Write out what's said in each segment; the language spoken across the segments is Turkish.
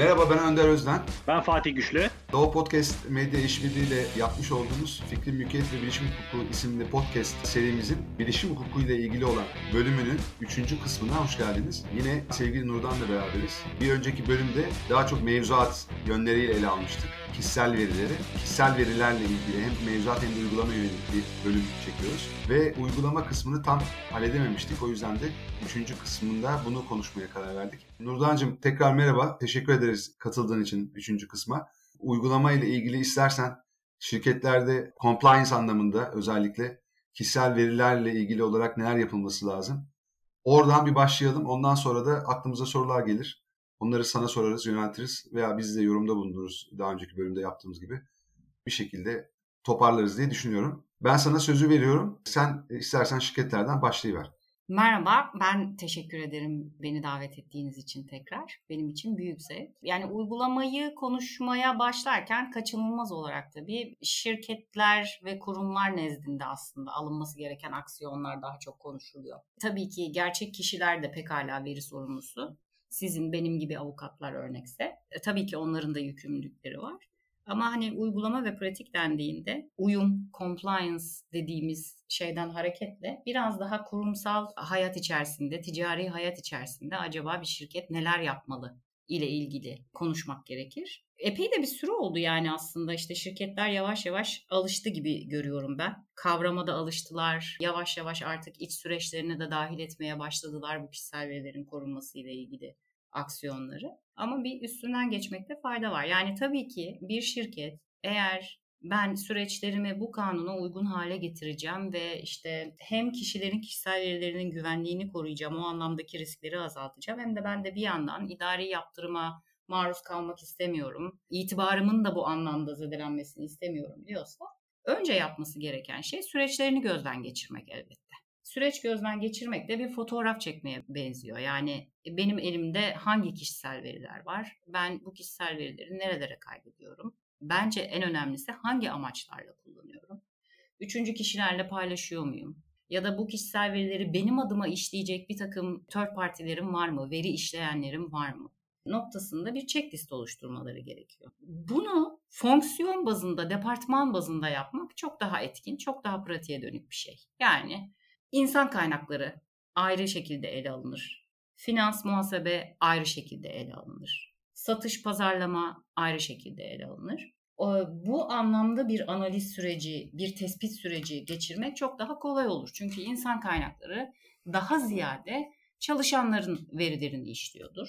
Merhaba ben Önder Özden. Ben Fatih Güçlü. Doğu Podcast Medya İşbirliği yapmış olduğumuz Fikri Mülkiyet ve Bilişim Hukuku isimli podcast serimizin bilişim hukuku ile ilgili olan bölümünün 3. kısmına hoş geldiniz. Yine sevgili Nurdan'la beraberiz. Bir önceki bölümde daha çok mevzuat yönleriyle ele almıştık. Kişisel verileri, kişisel verilerle ilgili hem mevzuat hem de uygulama yönelik bir bölüm çekiyoruz. Ve uygulama kısmını tam halledememiştik. O yüzden de 3. kısmında bunu konuşmaya karar verdik. Nurdan'cığım tekrar merhaba. Teşekkür ederiz katıldığın için 3. kısma. Uygulama ile ilgili istersen şirketlerde compliance anlamında özellikle kişisel verilerle ilgili olarak neler yapılması lazım? Oradan bir başlayalım. Ondan sonra da aklımıza sorular gelir. Onları sana sorarız, yöneltiriz veya biz de yorumda bulunuruz daha önceki bölümde yaptığımız gibi. Bir şekilde toparlarız diye düşünüyorum. Ben sana sözü veriyorum. Sen istersen şirketlerden başlayıver. Merhaba, ben teşekkür ederim beni davet ettiğiniz için tekrar. Benim için büyük zevk. Yani uygulamayı konuşmaya başlarken kaçınılmaz olarak tabii şirketler ve kurumlar nezdinde aslında alınması gereken aksiyonlar daha çok konuşuluyor. Tabii ki gerçek kişiler de pekala veri sorumlusu. Sizin benim gibi avukatlar örnekse. E, tabii ki onların da yükümlülükleri var. Ama hani uygulama ve pratik dendiğinde uyum, compliance dediğimiz şeyden hareketle biraz daha kurumsal hayat içerisinde, ticari hayat içerisinde acaba bir şirket neler yapmalı ile ilgili konuşmak gerekir. Epey de bir süre oldu yani aslında işte şirketler yavaş yavaş alıştı gibi görüyorum ben. Kavrama da alıştılar. Yavaş yavaş artık iç süreçlerine de dahil etmeye başladılar bu kişisel verilerin korunması ile ilgili aksiyonları. Ama bir üstünden geçmekte fayda var. Yani tabii ki bir şirket eğer ben süreçlerimi bu kanuna uygun hale getireceğim ve işte hem kişilerin kişisel verilerinin güvenliğini koruyacağım, o anlamdaki riskleri azaltacağım hem de ben de bir yandan idari yaptırıma maruz kalmak istemiyorum. İtibarımın da bu anlamda zedelenmesini istemiyorum diyorsa önce yapması gereken şey süreçlerini gözden geçirmek elbette süreç gözden geçirmek de bir fotoğraf çekmeye benziyor. Yani e, benim elimde hangi kişisel veriler var? Ben bu kişisel verileri nerelere kaydediyorum? Bence en önemlisi hangi amaçlarla kullanıyorum? Üçüncü kişilerle paylaşıyor muyum? Ya da bu kişisel verileri benim adıma işleyecek bir takım third partilerim var mı? Veri işleyenlerim var mı? noktasında bir checklist oluşturmaları gerekiyor. Bunu fonksiyon bazında, departman bazında yapmak çok daha etkin, çok daha pratiğe dönük bir şey. Yani İnsan kaynakları ayrı şekilde ele alınır. Finans muhasebe ayrı şekilde ele alınır. Satış pazarlama ayrı şekilde ele alınır. Bu anlamda bir analiz süreci, bir tespit süreci geçirmek çok daha kolay olur. Çünkü insan kaynakları daha ziyade çalışanların verilerini işliyordur.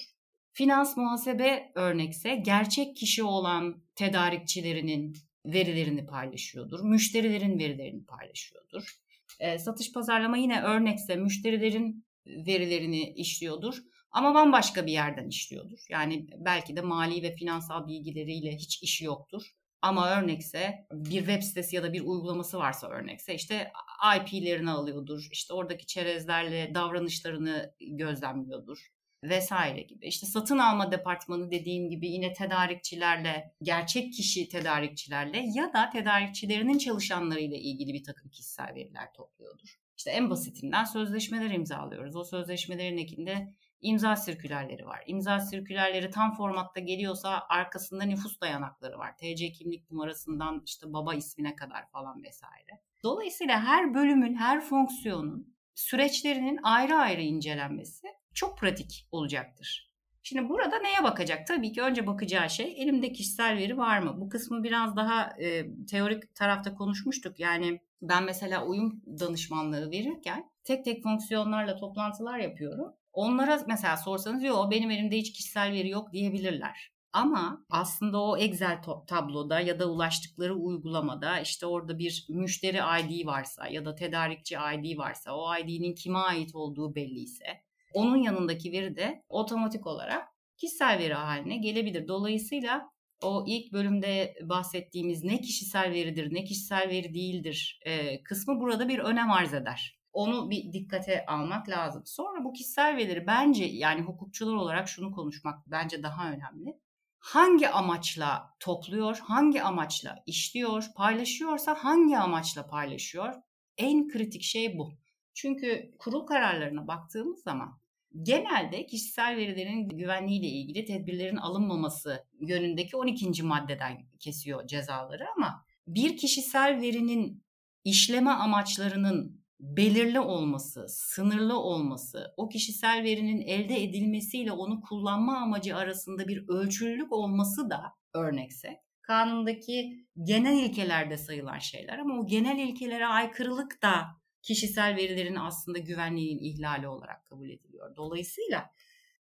Finans muhasebe örnekse gerçek kişi olan tedarikçilerinin verilerini paylaşıyordur. Müşterilerin verilerini paylaşıyordur. E, satış pazarlama yine örnekse müşterilerin verilerini işliyordur ama bambaşka bir yerden işliyordur. Yani belki de mali ve finansal bilgileriyle hiç işi yoktur. Ama örnekse bir web sitesi ya da bir uygulaması varsa örnekse işte IP'lerini alıyordur. İşte oradaki çerezlerle davranışlarını gözlemliyordur vesaire gibi. İşte satın alma departmanı dediğim gibi yine tedarikçilerle, gerçek kişi tedarikçilerle ya da tedarikçilerinin çalışanlarıyla ilgili bir takım kişisel veriler topluyordur. İşte en basitinden sözleşmeler imzalıyoruz. O sözleşmelerin ekinde imza sirkülerleri var. İmza sirkülerleri tam formatta geliyorsa arkasında nüfus dayanakları var. TC kimlik numarasından işte baba ismine kadar falan vesaire. Dolayısıyla her bölümün, her fonksiyonun süreçlerinin ayrı ayrı incelenmesi çok pratik olacaktır. Şimdi burada neye bakacak? Tabii ki önce bakacağı şey elimde kişisel veri var mı? Bu kısmı biraz daha e, teorik tarafta konuşmuştuk. Yani ben mesela uyum danışmanlığı verirken tek tek fonksiyonlarla toplantılar yapıyorum. Onlara mesela sorsanız yok benim elimde hiç kişisel veri yok diyebilirler. Ama aslında o Excel tabloda ya da ulaştıkları uygulamada işte orada bir müşteri ID varsa ya da tedarikçi ID varsa o ID'nin kime ait olduğu belliyse onun yanındaki veri de otomatik olarak kişisel veri haline gelebilir. Dolayısıyla o ilk bölümde bahsettiğimiz ne kişisel veridir, ne kişisel veri değildir e, kısmı burada bir önem arz eder. Onu bir dikkate almak lazım. Sonra bu kişisel verileri bence yani hukukçular olarak şunu konuşmak bence daha önemli. Hangi amaçla topluyor, hangi amaçla işliyor, paylaşıyorsa hangi amaçla paylaşıyor? En kritik şey bu. Çünkü kurul kararlarına baktığımız zaman genelde kişisel verilerin güvenliğiyle ilgili tedbirlerin alınmaması yönündeki 12. maddeden kesiyor cezaları ama bir kişisel verinin işleme amaçlarının belirli olması, sınırlı olması, o kişisel verinin elde edilmesiyle onu kullanma amacı arasında bir ölçülülük olması da örnekse kanundaki genel ilkelerde sayılan şeyler ama o genel ilkelere aykırılık da kişisel verilerin aslında güvenliğinin ihlali olarak kabul ediliyor. Dolayısıyla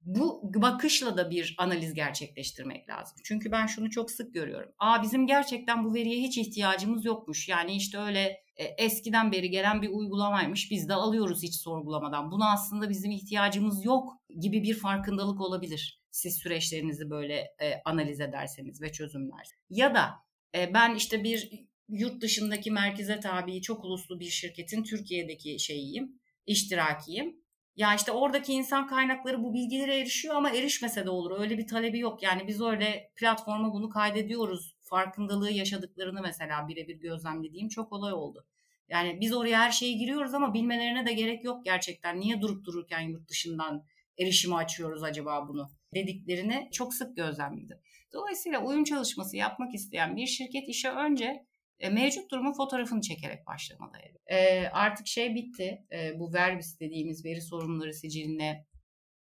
bu bakışla da bir analiz gerçekleştirmek lazım. Çünkü ben şunu çok sık görüyorum. Aa bizim gerçekten bu veriye hiç ihtiyacımız yokmuş. Yani işte öyle e, eskiden beri gelen bir uygulamaymış. Biz de alıyoruz hiç sorgulamadan. Buna aslında bizim ihtiyacımız yok gibi bir farkındalık olabilir. Siz süreçlerinizi böyle e, analiz ederseniz ve çözümler. Ya da e, ben işte bir yurt dışındaki merkeze tabi çok uluslu bir şirketin Türkiye'deki şeyiyim, iştirakiyim ya işte oradaki insan kaynakları bu bilgilere erişiyor ama erişmese de olur. Öyle bir talebi yok. Yani biz öyle platforma bunu kaydediyoruz. Farkındalığı yaşadıklarını mesela birebir gözlemlediğim çok olay oldu. Yani biz oraya her şeyi giriyoruz ama bilmelerine de gerek yok gerçekten. Niye durup dururken yurt dışından erişimi açıyoruz acaba bunu dediklerini çok sık gözlemledim. Dolayısıyla oyun çalışması yapmak isteyen bir şirket işe önce e, mevcut durumun fotoğrafını çekerek başlamalı. E, artık şey bitti. E, bu verbis dediğimiz veri sorunları siciline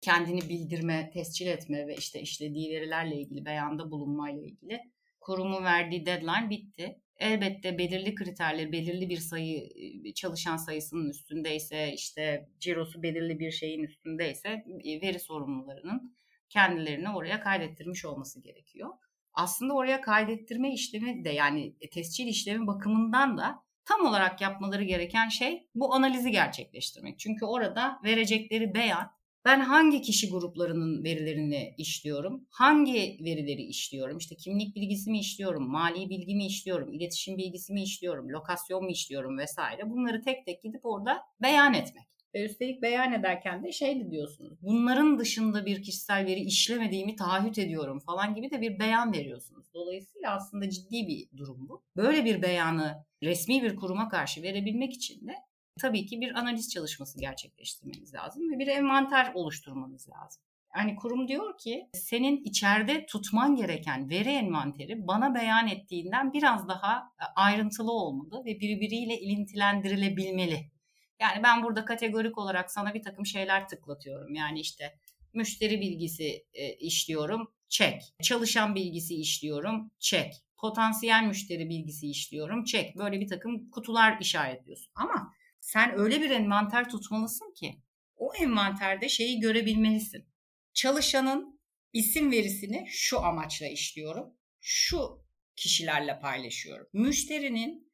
kendini bildirme, tescil etme ve işte işlediği verilerle ilgili beyanda bulunmayla ilgili kurumun verdiği deadline bitti. Elbette belirli kriterler, belirli bir sayı e, çalışan sayısının üstündeyse, işte cirosu belirli bir şeyin üstündeyse e, veri sorumlularının kendilerini oraya kaydettirmiş olması gerekiyor aslında oraya kaydettirme işlemi de yani e, tescil işlemi bakımından da tam olarak yapmaları gereken şey bu analizi gerçekleştirmek. Çünkü orada verecekleri beyan ben hangi kişi gruplarının verilerini işliyorum? Hangi verileri işliyorum? İşte kimlik bilgisi mi işliyorum? Mali bilgi mi işliyorum? iletişim bilgisi mi işliyorum? Lokasyon mu işliyorum vesaire. Bunları tek tek gidip orada beyan etmek. Ve üstelik beyan ederken de şey diyorsunuz. Bunların dışında bir kişisel veri işlemediğimi taahhüt ediyorum falan gibi de bir beyan veriyorsunuz. Dolayısıyla aslında ciddi bir durum bu. Böyle bir beyanı resmi bir kuruma karşı verebilmek için de tabii ki bir analiz çalışması gerçekleştirmeniz lazım ve bir envanter oluşturmanız lazım. Yani kurum diyor ki senin içeride tutman gereken veri envanteri bana beyan ettiğinden biraz daha e, ayrıntılı olmalı ve birbiriyle ilintilendirilebilmeli. Yani ben burada kategorik olarak sana bir takım şeyler tıklatıyorum. Yani işte müşteri bilgisi e, işliyorum, çek. Çalışan bilgisi işliyorum, çek. Potansiyel müşteri bilgisi işliyorum, çek. Böyle bir takım kutular işaretliyorsun. Ama sen öyle bir envanter tutmalısın ki o envanterde şeyi görebilmelisin. Çalışanın isim verisini şu amaçla işliyorum. Şu kişilerle paylaşıyorum. Müşterinin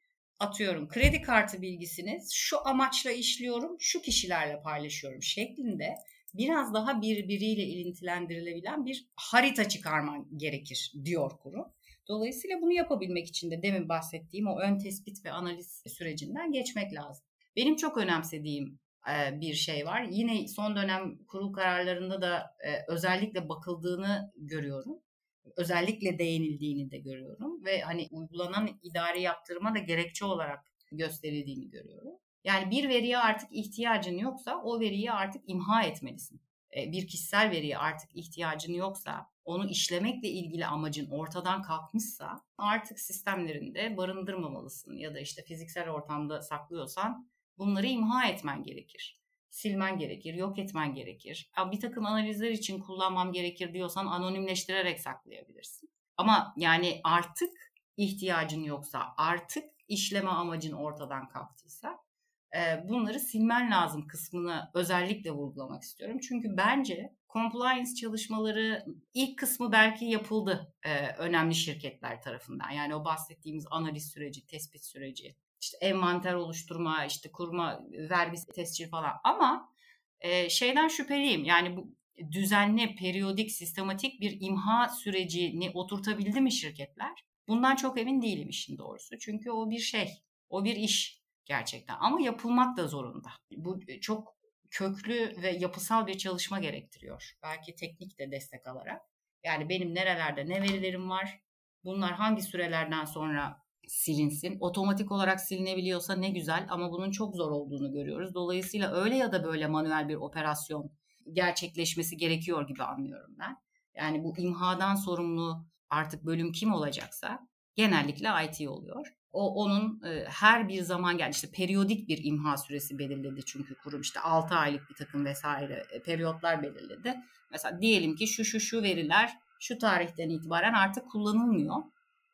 atıyorum kredi kartı bilgisini şu amaçla işliyorum, şu kişilerle paylaşıyorum şeklinde biraz daha birbiriyle ilintilendirilebilen bir harita çıkarman gerekir diyor kurum. Dolayısıyla bunu yapabilmek için de demin bahsettiğim o ön tespit ve analiz sürecinden geçmek lazım. Benim çok önemsediğim bir şey var. Yine son dönem kurul kararlarında da özellikle bakıldığını görüyorum özellikle değinildiğini de görüyorum ve hani uygulanan idari yaptırıma da gerekçe olarak gösterildiğini görüyorum. Yani bir veriye artık ihtiyacın yoksa o veriyi artık imha etmelisin. E, bir kişisel veriye artık ihtiyacın yoksa, onu işlemekle ilgili amacın ortadan kalkmışsa artık sistemlerinde barındırmamalısın ya da işte fiziksel ortamda saklıyorsan bunları imha etmen gerekir silmen gerekir, yok etmen gerekir. Bir takım analizler için kullanmam gerekir diyorsan anonimleştirerek saklayabilirsin. Ama yani artık ihtiyacın yoksa, artık işleme amacın ortadan kalktıysa bunları silmen lazım kısmını özellikle vurgulamak istiyorum. Çünkü bence compliance çalışmaları ilk kısmı belki yapıldı önemli şirketler tarafından. Yani o bahsettiğimiz analiz süreci, tespit süreci, işte envanter oluşturma, işte kurma, vergi tescil falan. Ama e, şeyden şüpheliyim. Yani bu düzenli, periyodik, sistematik bir imha sürecini oturtabildi mi şirketler? Bundan çok emin değilim işin doğrusu. Çünkü o bir şey, o bir iş gerçekten. Ama yapılmak da zorunda. Bu çok köklü ve yapısal bir çalışma gerektiriyor. Belki teknik de destek alarak. Yani benim nerelerde ne verilerim var, bunlar hangi sürelerden sonra silinsin. Otomatik olarak silinebiliyorsa ne güzel ama bunun çok zor olduğunu görüyoruz. Dolayısıyla öyle ya da böyle manuel bir operasyon gerçekleşmesi gerekiyor gibi anlıyorum ben. Yani bu imhadan sorumlu artık bölüm kim olacaksa genellikle IT oluyor. O onun e, her bir zaman geldi işte periyodik bir imha süresi belirledi çünkü kurum işte 6 aylık bir takım vesaire e, periyotlar belirledi. Mesela diyelim ki şu şu şu veriler şu tarihten itibaren artık kullanılmıyor.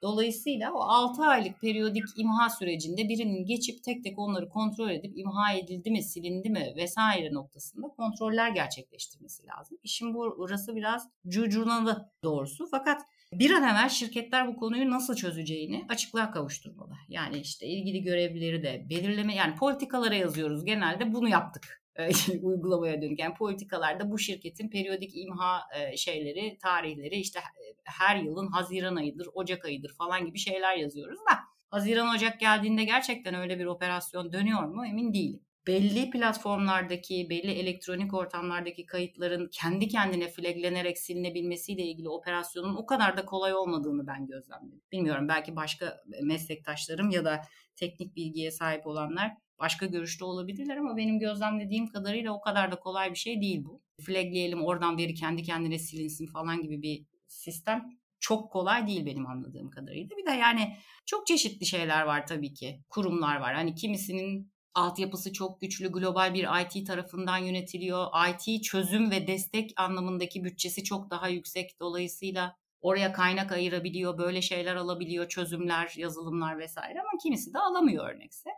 Dolayısıyla o 6 aylık periyodik imha sürecinde birinin geçip tek tek onları kontrol edip imha edildi mi, silindi mi vesaire noktasında kontroller gerçekleştirmesi lazım. İşin burası biraz cucunalı doğrusu. Fakat bir an evvel şirketler bu konuyu nasıl çözeceğini açıklığa kavuşturmalı. Yani işte ilgili görevlileri de belirleme yani politikalara yazıyoruz genelde bunu yaptık uygulamaya dönük. Yani politikalarda bu şirketin periyodik imha e, şeyleri, tarihleri işte e, her yılın Haziran ayıdır, Ocak ayıdır falan gibi şeyler yazıyoruz da Haziran Ocak geldiğinde gerçekten öyle bir operasyon dönüyor mu emin değilim belli platformlardaki, belli elektronik ortamlardaki kayıtların kendi kendine flaglenerek silinebilmesiyle ilgili operasyonun o kadar da kolay olmadığını ben gözlemledim. Bilmiyorum belki başka meslektaşlarım ya da teknik bilgiye sahip olanlar başka görüşte olabilirler ama benim gözlemlediğim kadarıyla o kadar da kolay bir şey değil bu. Flagleyelim oradan veri kendi kendine silinsin falan gibi bir sistem çok kolay değil benim anladığım kadarıyla. Bir de yani çok çeşitli şeyler var tabii ki. Kurumlar var. Hani kimisinin altyapısı çok güçlü, global bir IT tarafından yönetiliyor. IT çözüm ve destek anlamındaki bütçesi çok daha yüksek. Dolayısıyla oraya kaynak ayırabiliyor, böyle şeyler alabiliyor, çözümler, yazılımlar vesaire ama kimisi de alamıyor örnekse.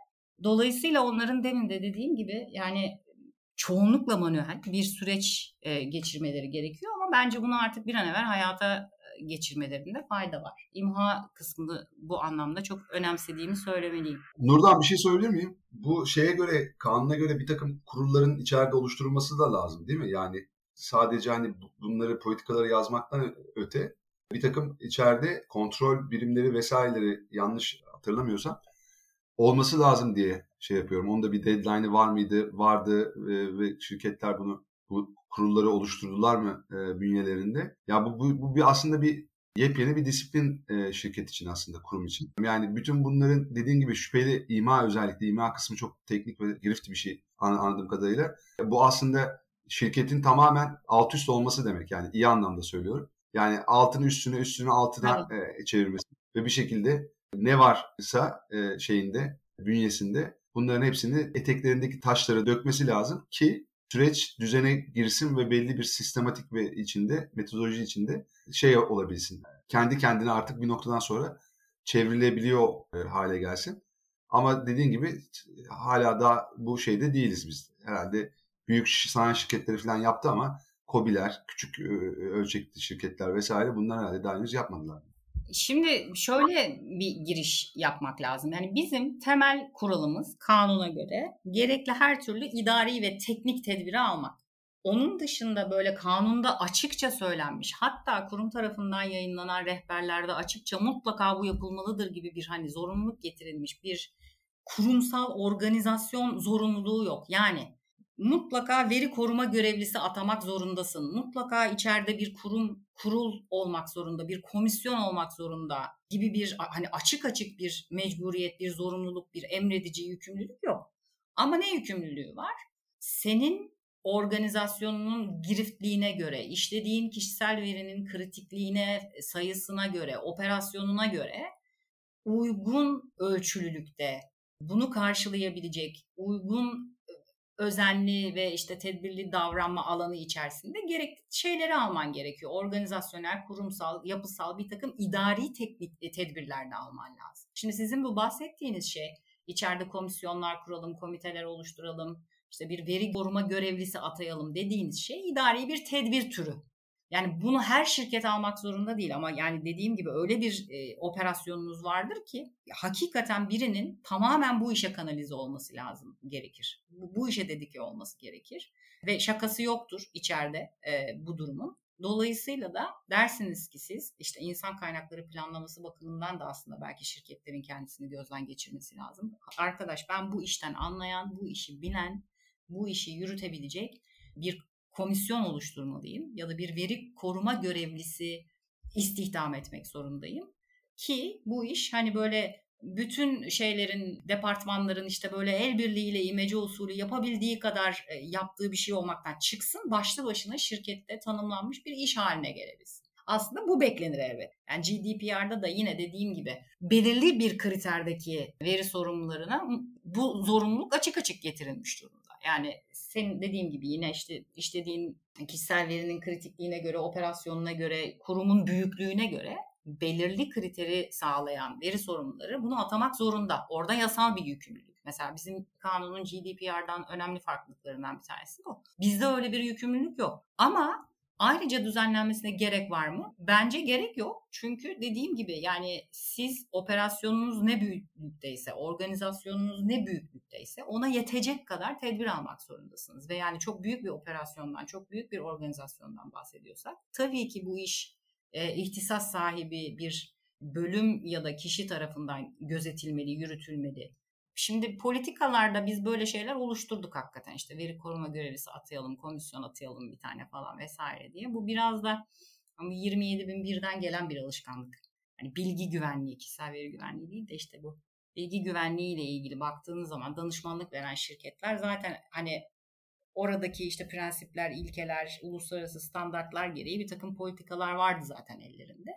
Dolayısıyla onların demin de dediğim gibi yani çoğunlukla manuel bir süreç e, geçirmeleri gerekiyor ama bence bunu artık bir an evvel hayata geçirmelerinde fayda var. İmha kısmını bu anlamda çok önemsediğimi söylemeliyim. Nurdan bir şey söyleyebilir miyim? Bu şeye göre, kanuna göre bir takım kurulların içeride oluşturulması da lazım değil mi? Yani sadece hani bunları politikaları yazmaktan öte bir takım içeride kontrol birimleri vesaireleri yanlış hatırlamıyorsam olması lazım diye şey yapıyorum. Onda bir deadline'ı var mıydı? Vardı ve, şirketler bunu bu kurulları oluşturdular mı e, bünyelerinde? Ya bu, bu, bu bir aslında bir yepyeni bir disiplin e, şirket için aslında kurum için. Yani bütün bunların dediğin gibi şüpheli ima özellikle ima kısmı çok teknik ve girift bir şey anladığım kadarıyla. Bu aslında şirketin tamamen alt üst olması demek yani iyi anlamda söylüyorum. Yani altını üstüne üstünü altına evet. e, çevirmesi ve bir şekilde ne varsa e, şeyinde bünyesinde bunların hepsini eteklerindeki taşları dökmesi lazım ki süreç düzene girsin ve belli bir sistematik ve içinde, metodoloji içinde şey olabilsin. Kendi kendine artık bir noktadan sonra çevrilebiliyor e, hale gelsin. Ama dediğin gibi hala da bu şeyde değiliz biz. Herhalde büyük sanayi şirketleri falan yaptı ama COBİ'ler, küçük ölçekli şirketler vesaire bunlar herhalde daha henüz yapmadılar. Şimdi şöyle bir giriş yapmak lazım. Yani bizim temel kuralımız kanuna göre gerekli her türlü idari ve teknik tedbiri almak. Onun dışında böyle kanunda açıkça söylenmiş hatta kurum tarafından yayınlanan rehberlerde açıkça mutlaka bu yapılmalıdır gibi bir hani zorunluluk getirilmiş bir kurumsal organizasyon zorunluluğu yok. Yani mutlaka veri koruma görevlisi atamak zorundasın. Mutlaka içeride bir kurum, kurul olmak zorunda, bir komisyon olmak zorunda gibi bir hani açık açık bir mecburiyet, bir zorunluluk, bir emredici yükümlülük yok. Ama ne yükümlülüğü var? Senin organizasyonunun giriftliğine göre, işlediğin kişisel verinin kritikliğine, sayısına göre, operasyonuna göre uygun ölçülülükte bunu karşılayabilecek, uygun özenli ve işte tedbirli davranma alanı içerisinde gerekli şeyleri alman gerekiyor. Organizasyonel, kurumsal, yapısal bir takım idari teknik e, tedbirler de alman lazım. Şimdi sizin bu bahsettiğiniz şey içeride komisyonlar kuralım, komiteler oluşturalım, işte bir veri koruma görevlisi atayalım dediğiniz şey idari bir tedbir türü. Yani bunu her şirket almak zorunda değil ama yani dediğim gibi öyle bir e, operasyonunuz vardır ki hakikaten birinin tamamen bu işe kanalize olması lazım gerekir. Bu, bu işe dedike olması gerekir ve şakası yoktur içeride e, bu durumun. Dolayısıyla da dersiniz ki siz işte insan kaynakları planlaması bakımından da aslında belki şirketlerin kendisini gözden geçirmesi lazım. Arkadaş ben bu işten anlayan, bu işi bilen, bu işi yürütebilecek bir komisyon oluşturmalıyım ya da bir veri koruma görevlisi istihdam etmek zorundayım ki bu iş hani böyle bütün şeylerin, departmanların işte böyle el birliğiyle imece usulü yapabildiği kadar e, yaptığı bir şey olmaktan çıksın. Başlı başına şirkette tanımlanmış bir iş haline gelebilsin. Aslında bu beklenir elbet. Yani GDPR'da da yine dediğim gibi belirli bir kriterdeki veri sorumlularına bu zorunluluk açık açık getirilmiş durumda. Yani senin dediğim gibi yine işte işlediğin kişisel verinin kritikliğine göre, operasyonuna göre, kurumun büyüklüğüne göre belirli kriteri sağlayan veri sorumluları bunu atamak zorunda. Orada yasal bir yükümlülük. Mesela bizim kanunun GDPR'dan önemli farklılıklarından bir tanesi bu. Bizde öyle bir yükümlülük yok. Ama Ayrıca düzenlenmesine gerek var mı? Bence gerek yok. Çünkü dediğim gibi yani siz operasyonunuz ne büyüklükteyse, organizasyonunuz ne büyüklükteyse ona yetecek kadar tedbir almak zorundasınız. Ve yani çok büyük bir operasyondan, çok büyük bir organizasyondan bahsediyorsak tabii ki bu iş e, ihtisas sahibi bir bölüm ya da kişi tarafından gözetilmeli, yürütülmeli. Şimdi politikalarda biz böyle şeyler oluşturduk hakikaten işte veri koruma görevlisi atayalım, komisyon atayalım bir tane falan vesaire diye. Bu biraz da ama 27 bin birden gelen bir alışkanlık. Hani bilgi güvenliği, kişisel veri güvenliği değil de işte bu bilgi güvenliği ile ilgili baktığınız zaman danışmanlık veren şirketler zaten hani oradaki işte prensipler, ilkeler, uluslararası standartlar gereği bir takım politikalar vardı zaten ellerinde.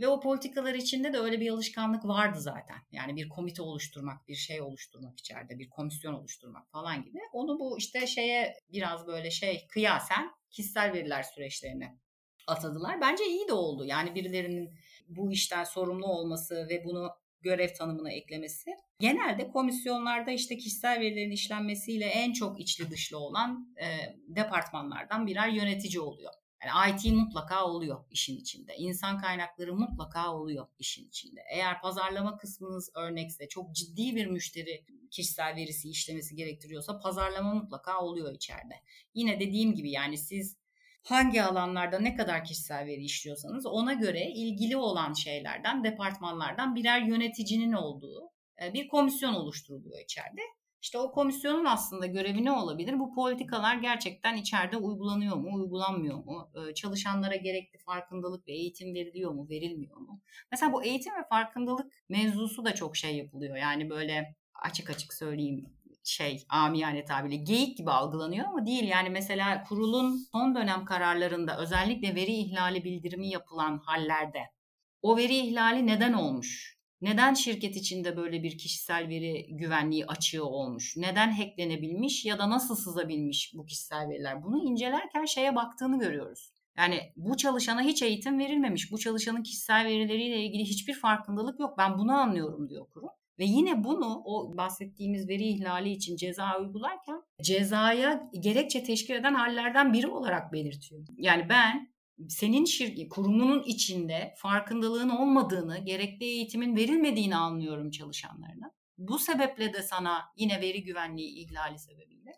Ve o politikalar içinde de öyle bir alışkanlık vardı zaten. Yani bir komite oluşturmak, bir şey oluşturmak içeride, bir komisyon oluşturmak falan gibi. Onu bu işte şeye biraz böyle şey kıyasen kişisel veriler süreçlerine atadılar. Bence iyi de oldu. Yani birilerinin bu işten sorumlu olması ve bunu görev tanımına eklemesi. Genelde komisyonlarda işte kişisel verilerin işlenmesiyle en çok içli dışlı olan e, departmanlardan birer yönetici oluyor. Yani IT mutlaka oluyor işin içinde. İnsan kaynakları mutlaka oluyor işin içinde. Eğer pazarlama kısmınız örnekse çok ciddi bir müşteri kişisel verisi işlemesi gerektiriyorsa pazarlama mutlaka oluyor içeride. Yine dediğim gibi yani siz hangi alanlarda ne kadar kişisel veri işliyorsanız ona göre ilgili olan şeylerden, departmanlardan birer yöneticinin olduğu e, bir komisyon oluşturuluyor içeride. İşte o komisyonun aslında görevi ne olabilir? Bu politikalar gerçekten içeride uygulanıyor mu, uygulanmıyor mu? Ee, çalışanlara gerekli farkındalık ve eğitim veriliyor mu, verilmiyor mu? Mesela bu eğitim ve farkındalık mevzusu da çok şey yapılıyor. Yani böyle açık açık söyleyeyim şey amiyane tabirle geyik gibi algılanıyor ama değil. Yani mesela kurulun son dönem kararlarında özellikle veri ihlali bildirimi yapılan hallerde o veri ihlali neden olmuş? Neden şirket içinde böyle bir kişisel veri güvenliği açığı olmuş? Neden hacklenebilmiş ya da nasıl sızabilmiş bu kişisel veriler? Bunu incelerken şeye baktığını görüyoruz. Yani bu çalışana hiç eğitim verilmemiş. Bu çalışanın kişisel verileriyle ilgili hiçbir farkındalık yok. Ben bunu anlıyorum diyor kurum. Ve yine bunu o bahsettiğimiz veri ihlali için ceza uygularken cezaya gerekçe teşkil eden hallerden biri olarak belirtiyor. Yani ben senin şirket kurumunun içinde farkındalığın olmadığını, gerekli eğitimin verilmediğini anlıyorum çalışanlarına. Bu sebeple de sana yine veri güvenliği ihlali sebebiyle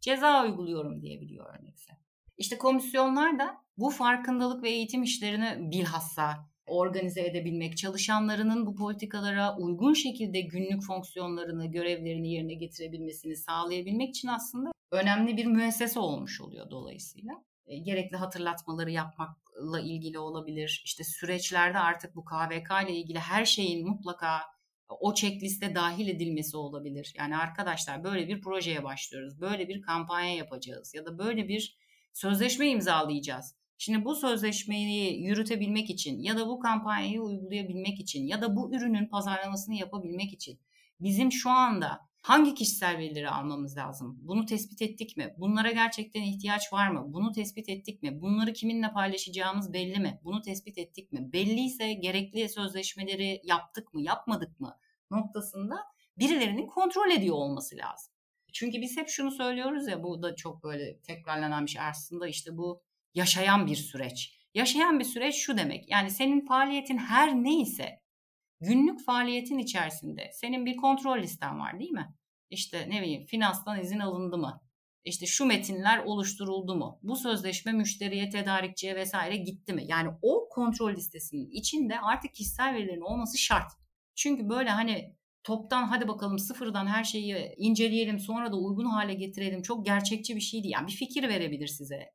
ceza uyguluyorum diyebiliyor örnekse. İşte komisyonlar da bu farkındalık ve eğitim işlerini bilhassa organize edebilmek, çalışanlarının bu politikalara uygun şekilde günlük fonksiyonlarını, görevlerini yerine getirebilmesini sağlayabilmek için aslında önemli bir müessese olmuş oluyor dolayısıyla. E, gerekli hatırlatmaları yapmakla ilgili olabilir. İşte süreçlerde artık bu KVK ile ilgili her şeyin mutlaka o checkliste dahil edilmesi olabilir. Yani arkadaşlar böyle bir projeye başlıyoruz. Böyle bir kampanya yapacağız ya da böyle bir sözleşme imzalayacağız. Şimdi bu sözleşmeyi yürütebilmek için ya da bu kampanyayı uygulayabilmek için ya da bu ürünün pazarlamasını yapabilmek için bizim şu anda Hangi kişisel verileri almamız lazım? Bunu tespit ettik mi? Bunlara gerçekten ihtiyaç var mı? Bunu tespit ettik mi? Bunları kiminle paylaşacağımız belli mi? Bunu tespit ettik mi? Belliyse gerekli sözleşmeleri yaptık mı, yapmadık mı noktasında birilerinin kontrol ediyor olması lazım. Çünkü biz hep şunu söylüyoruz ya bu da çok böyle tekrarlanan bir şey aslında işte bu yaşayan bir süreç. Yaşayan bir süreç şu demek yani senin faaliyetin her neyse günlük faaliyetin içerisinde senin bir kontrol listen var değil mi? İşte ne bileyim finanstan izin alındı mı? İşte şu metinler oluşturuldu mu? Bu sözleşme müşteriye, tedarikçiye vesaire gitti mi? Yani o kontrol listesinin içinde artık kişisel verilerin olması şart. Çünkü böyle hani toptan hadi bakalım sıfırdan her şeyi inceleyelim sonra da uygun hale getirelim çok gerçekçi bir şey değil. Yani bir fikir verebilir size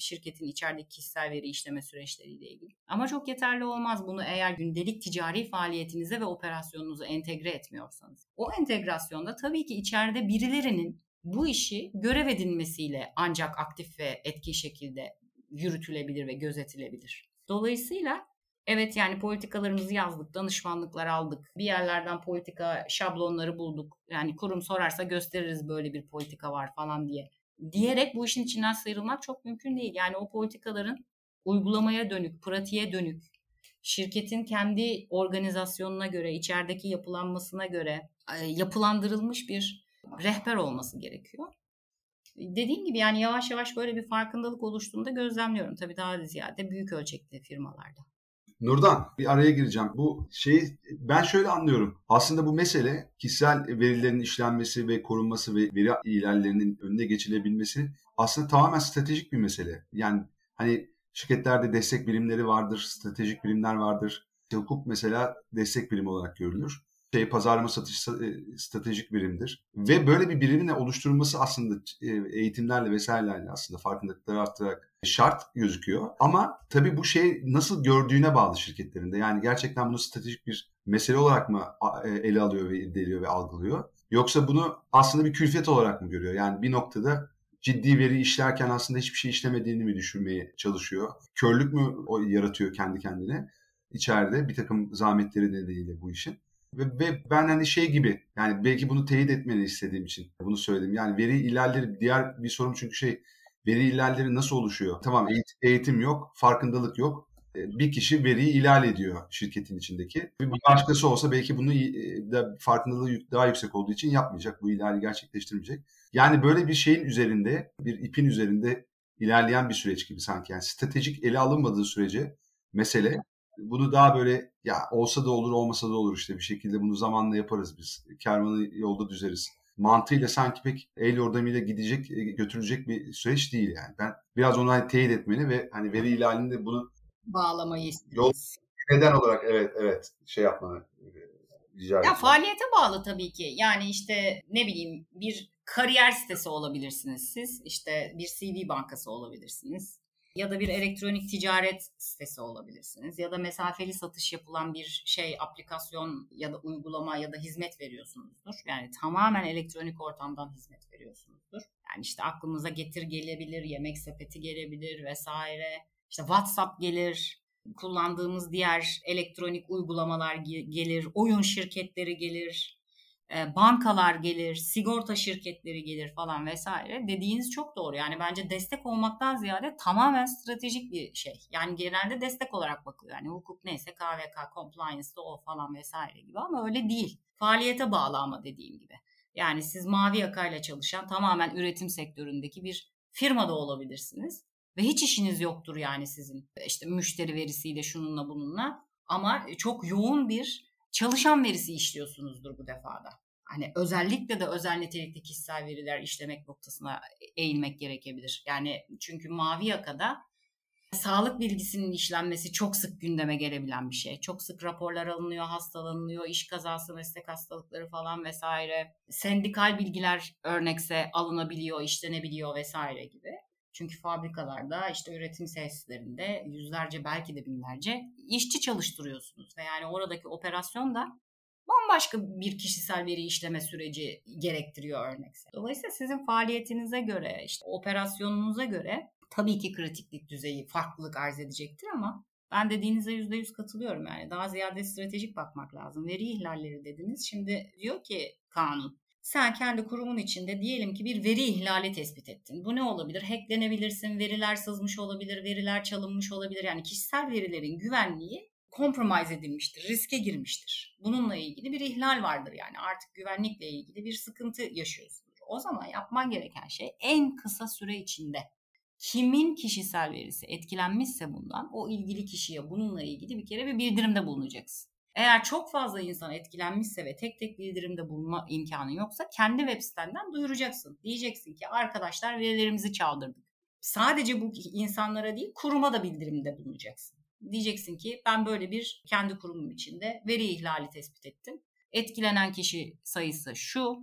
şirketin içerideki kişisel veri işleme süreçleriyle ilgili. Ama çok yeterli olmaz bunu eğer gündelik ticari faaliyetinize ve operasyonunuza entegre etmiyorsanız. O entegrasyonda tabii ki içeride birilerinin bu işi görev edinmesiyle ancak aktif ve etkin şekilde yürütülebilir ve gözetilebilir. Dolayısıyla evet yani politikalarımızı yazdık, danışmanlıklar aldık, bir yerlerden politika şablonları bulduk. Yani kurum sorarsa gösteririz böyle bir politika var falan diye. Diyerek bu işin içinden sıyrılmak çok mümkün değil. Yani o politikaların uygulamaya dönük, pratiğe dönük, şirketin kendi organizasyonuna göre, içerideki yapılanmasına göre yapılandırılmış bir rehber olması gerekiyor. Dediğim gibi yani yavaş yavaş böyle bir farkındalık oluştuğunda gözlemliyorum. Tabii daha ziyade büyük ölçekli firmalarda. Nurdan bir araya gireceğim. Bu şeyi ben şöyle anlıyorum. Aslında bu mesele kişisel verilerin işlenmesi ve korunması ve veri ihlallerinin önüne geçilebilmesi aslında tamamen stratejik bir mesele. Yani hani şirketlerde destek birimleri vardır, stratejik birimler vardır. Hukuk mesela destek birimi olarak görülür şey pazarlama satış e, stratejik birimdir. Ve böyle bir birimin oluşturulması aslında e, eğitimlerle vesairelerle aslında farkındalıkları arttırarak şart gözüküyor. Ama tabii bu şey nasıl gördüğüne bağlı şirketlerinde. Yani gerçekten bunu stratejik bir mesele olarak mı e, ele alıyor ve irdeliyor ve algılıyor? Yoksa bunu aslında bir külfet olarak mı görüyor? Yani bir noktada ciddi veri işlerken aslında hiçbir şey işlemediğini mi düşünmeye çalışıyor? Körlük mü yaratıyor kendi kendine içeride bir takım zahmetleri nedeniyle bu işin? Ve, ve ben hani şey gibi yani belki bunu teyit etmeni istediğim için bunu söyledim. Yani veri ihlalleri diğer bir sorun çünkü şey veri ihlalleri nasıl oluşuyor? Tamam eğitim yok, farkındalık yok. E, bir kişi veriyi ihlal ediyor şirketin içindeki. Bir başkası olsa belki bunu e, da farkındalığı daha yüksek olduğu için yapmayacak. Bu ihlali gerçekleştirmeyecek. Yani böyle bir şeyin üzerinde, bir ipin üzerinde ilerleyen bir süreç gibi sanki. Yani stratejik ele alınmadığı sürece mesele bunu daha böyle ya olsa da olur olmasa da olur işte bir şekilde bunu zamanla yaparız biz. Kervanı yolda düzeriz. Mantığıyla sanki pek el yordamıyla gidecek, e, götürülecek bir süreç değil yani. Ben biraz onu hani teyit etmeni ve hani veri ihlalinde bunu bağlamayı Yol neden olarak evet evet şey yapmanı e, rica Ya faaliyete bağlı tabii ki. Yani işte ne bileyim bir kariyer sitesi olabilirsiniz siz. İşte bir CV bankası olabilirsiniz ya da bir elektronik ticaret sitesi olabilirsiniz ya da mesafeli satış yapılan bir şey aplikasyon ya da uygulama ya da hizmet veriyorsunuzdur. Yani tamamen elektronik ortamdan hizmet veriyorsunuzdur. Yani işte aklımıza getir gelebilir, yemek sepeti gelebilir vesaire. İşte WhatsApp gelir, kullandığımız diğer elektronik uygulamalar gelir, oyun şirketleri gelir, bankalar gelir, sigorta şirketleri gelir falan vesaire. Dediğiniz çok doğru. Yani bence destek olmaktan ziyade tamamen stratejik bir şey. Yani genelde destek olarak bakılıyor. Yani hukuk neyse KVK, compliance'da o falan vesaire gibi ama öyle değil. Faaliyete bağlı ama dediğim gibi. Yani siz mavi yakayla çalışan tamamen üretim sektöründeki bir firmada olabilirsiniz. Ve hiç işiniz yoktur yani sizin işte müşteri verisiyle şununla bununla. Ama çok yoğun bir çalışan verisi işliyorsunuzdur bu defada. Hani özellikle de özel nitelikli kişisel veriler işlemek noktasına eğilmek gerekebilir. Yani çünkü mavi yakada sağlık bilgisinin işlenmesi çok sık gündeme gelebilen bir şey. Çok sık raporlar alınıyor, hastalanıyor, iş kazası, meslek hastalıkları falan vesaire. Sendikal bilgiler örnekse alınabiliyor, işlenebiliyor vesaire gibi. Çünkü fabrikalarda işte üretim tesislerinde yüzlerce belki de binlerce işçi çalıştırıyorsunuz ve yani oradaki operasyon da bambaşka bir kişisel veri işleme süreci gerektiriyor örnekse. Dolayısıyla sizin faaliyetinize göre, işte operasyonunuza göre tabii ki kritiklik düzeyi farklılık arz edecektir ama ben dediğinize yüzde yüz katılıyorum yani. Daha ziyade stratejik bakmak lazım. Veri ihlalleri dediniz. Şimdi diyor ki kanun sen kendi kurumun içinde diyelim ki bir veri ihlali tespit ettin. Bu ne olabilir? Hacklenebilirsin, veriler sızmış olabilir, veriler çalınmış olabilir. Yani kişisel verilerin güvenliği compromise edilmiştir, riske girmiştir. Bununla ilgili bir ihlal vardır yani artık güvenlikle ilgili bir sıkıntı yaşıyorsunuz. O zaman yapman gereken şey en kısa süre içinde kimin kişisel verisi etkilenmişse bundan o ilgili kişiye bununla ilgili bir kere bir bildirimde bulunacaksın. Eğer çok fazla insan etkilenmişse ve tek tek bildirimde bulunma imkanı yoksa kendi web sitenden duyuracaksın. Diyeceksin ki arkadaşlar verilerimizi çaldırdık. Sadece bu insanlara değil kuruma da bildirimde bulunacaksın. Diyeceksin ki ben böyle bir kendi kurumum içinde veri ihlali tespit ettim. Etkilenen kişi sayısı şu.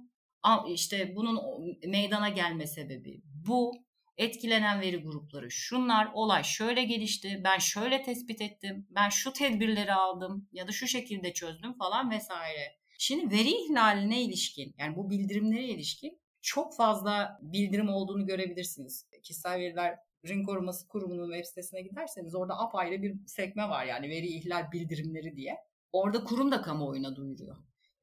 işte bunun meydana gelme sebebi bu. Etkilenen veri grupları şunlar, olay şöyle gelişti, ben şöyle tespit ettim, ben şu tedbirleri aldım ya da şu şekilde çözdüm falan vesaire. Şimdi veri ihlaline ilişkin yani bu bildirimlere ilişkin çok fazla bildirim olduğunu görebilirsiniz. Kişisel verilerin koruması kurumunun web sitesine giderseniz orada apayrı bir sekme var yani veri ihlal bildirimleri diye. Orada kurum da kamuoyuna duyuruyor.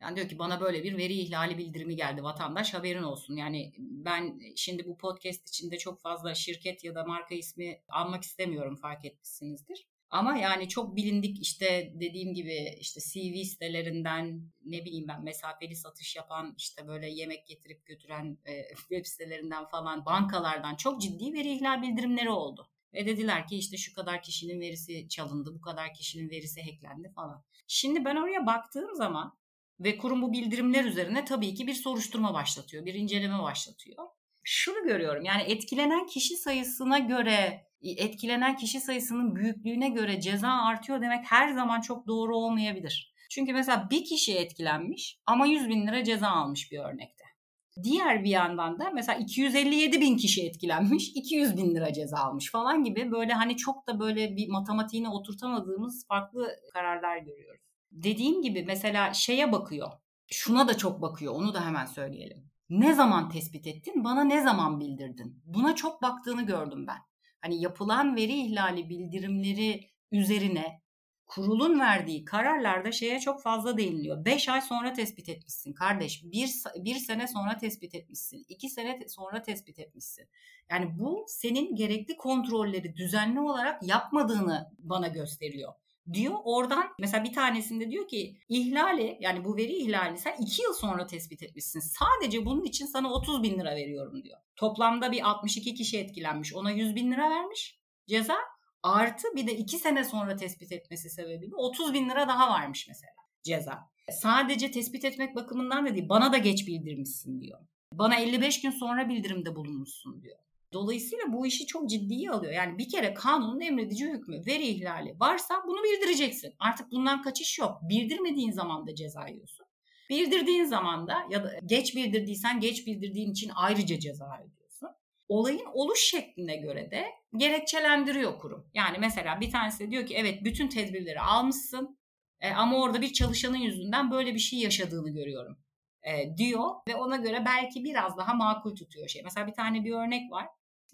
Yani diyor ki bana böyle bir veri ihlali bildirimi geldi vatandaş haberin olsun. Yani ben şimdi bu podcast içinde çok fazla şirket ya da marka ismi almak istemiyorum fark etmişsinizdir. Ama yani çok bilindik işte dediğim gibi işte CV sitelerinden ne bileyim ben mesafeli satış yapan işte böyle yemek getirip götüren e, web sitelerinden falan bankalardan çok ciddi veri ihlal bildirimleri oldu. Ve dediler ki işte şu kadar kişinin verisi çalındı, bu kadar kişinin verisi hacklendi falan. Şimdi ben oraya baktığım zaman ve kurum bu bildirimler üzerine tabii ki bir soruşturma başlatıyor, bir inceleme başlatıyor. Şunu görüyorum yani etkilenen kişi sayısına göre, etkilenen kişi sayısının büyüklüğüne göre ceza artıyor demek her zaman çok doğru olmayabilir. Çünkü mesela bir kişi etkilenmiş ama 100 bin lira ceza almış bir örnekte. Diğer bir yandan da mesela 257 bin kişi etkilenmiş, 200 bin lira ceza almış falan gibi böyle hani çok da böyle bir matematiğine oturtamadığımız farklı kararlar görüyoruz dediğim gibi mesela şeye bakıyor. Şuna da çok bakıyor. Onu da hemen söyleyelim. Ne zaman tespit ettin? Bana ne zaman bildirdin? Buna çok baktığını gördüm ben. Hani yapılan veri ihlali bildirimleri üzerine kurulun verdiği kararlarda şeye çok fazla değiniliyor. 5 ay sonra tespit etmişsin kardeş. Bir, bir sene sonra tespit etmişsin. 2 sene sonra tespit etmişsin. Yani bu senin gerekli kontrolleri düzenli olarak yapmadığını bana gösteriyor diyor. Oradan mesela bir tanesinde diyor ki ihlali yani bu veri ihlali sen 2 yıl sonra tespit etmişsin. Sadece bunun için sana 30 bin lira veriyorum diyor. Toplamda bir 62 kişi etkilenmiş. Ona 100 bin lira vermiş ceza. Artı bir de 2 sene sonra tespit etmesi sebebiyle 30 bin lira daha varmış mesela ceza. Sadece tespit etmek bakımından da değil bana da geç bildirmişsin diyor. Bana 55 gün sonra bildirimde bulunmuşsun diyor. Dolayısıyla bu işi çok ciddiye alıyor. Yani bir kere kanunun emredici hükmü, veri ihlali varsa bunu bildireceksin. Artık bundan kaçış yok. Bildirmediğin zaman da ceza yiyorsun. Bildirdiğin zaman da ya da geç bildirdiysen geç bildirdiğin için ayrıca ceza ödüyorsun. Olayın oluş şekline göre de gerekçelendiriyor kurum. Yani mesela bir tanesi de diyor ki evet bütün tedbirleri almışsın e, ama orada bir çalışanın yüzünden böyle bir şey yaşadığını görüyorum e, diyor ve ona göre belki biraz daha makul tutuyor şey. Mesela bir tane bir örnek var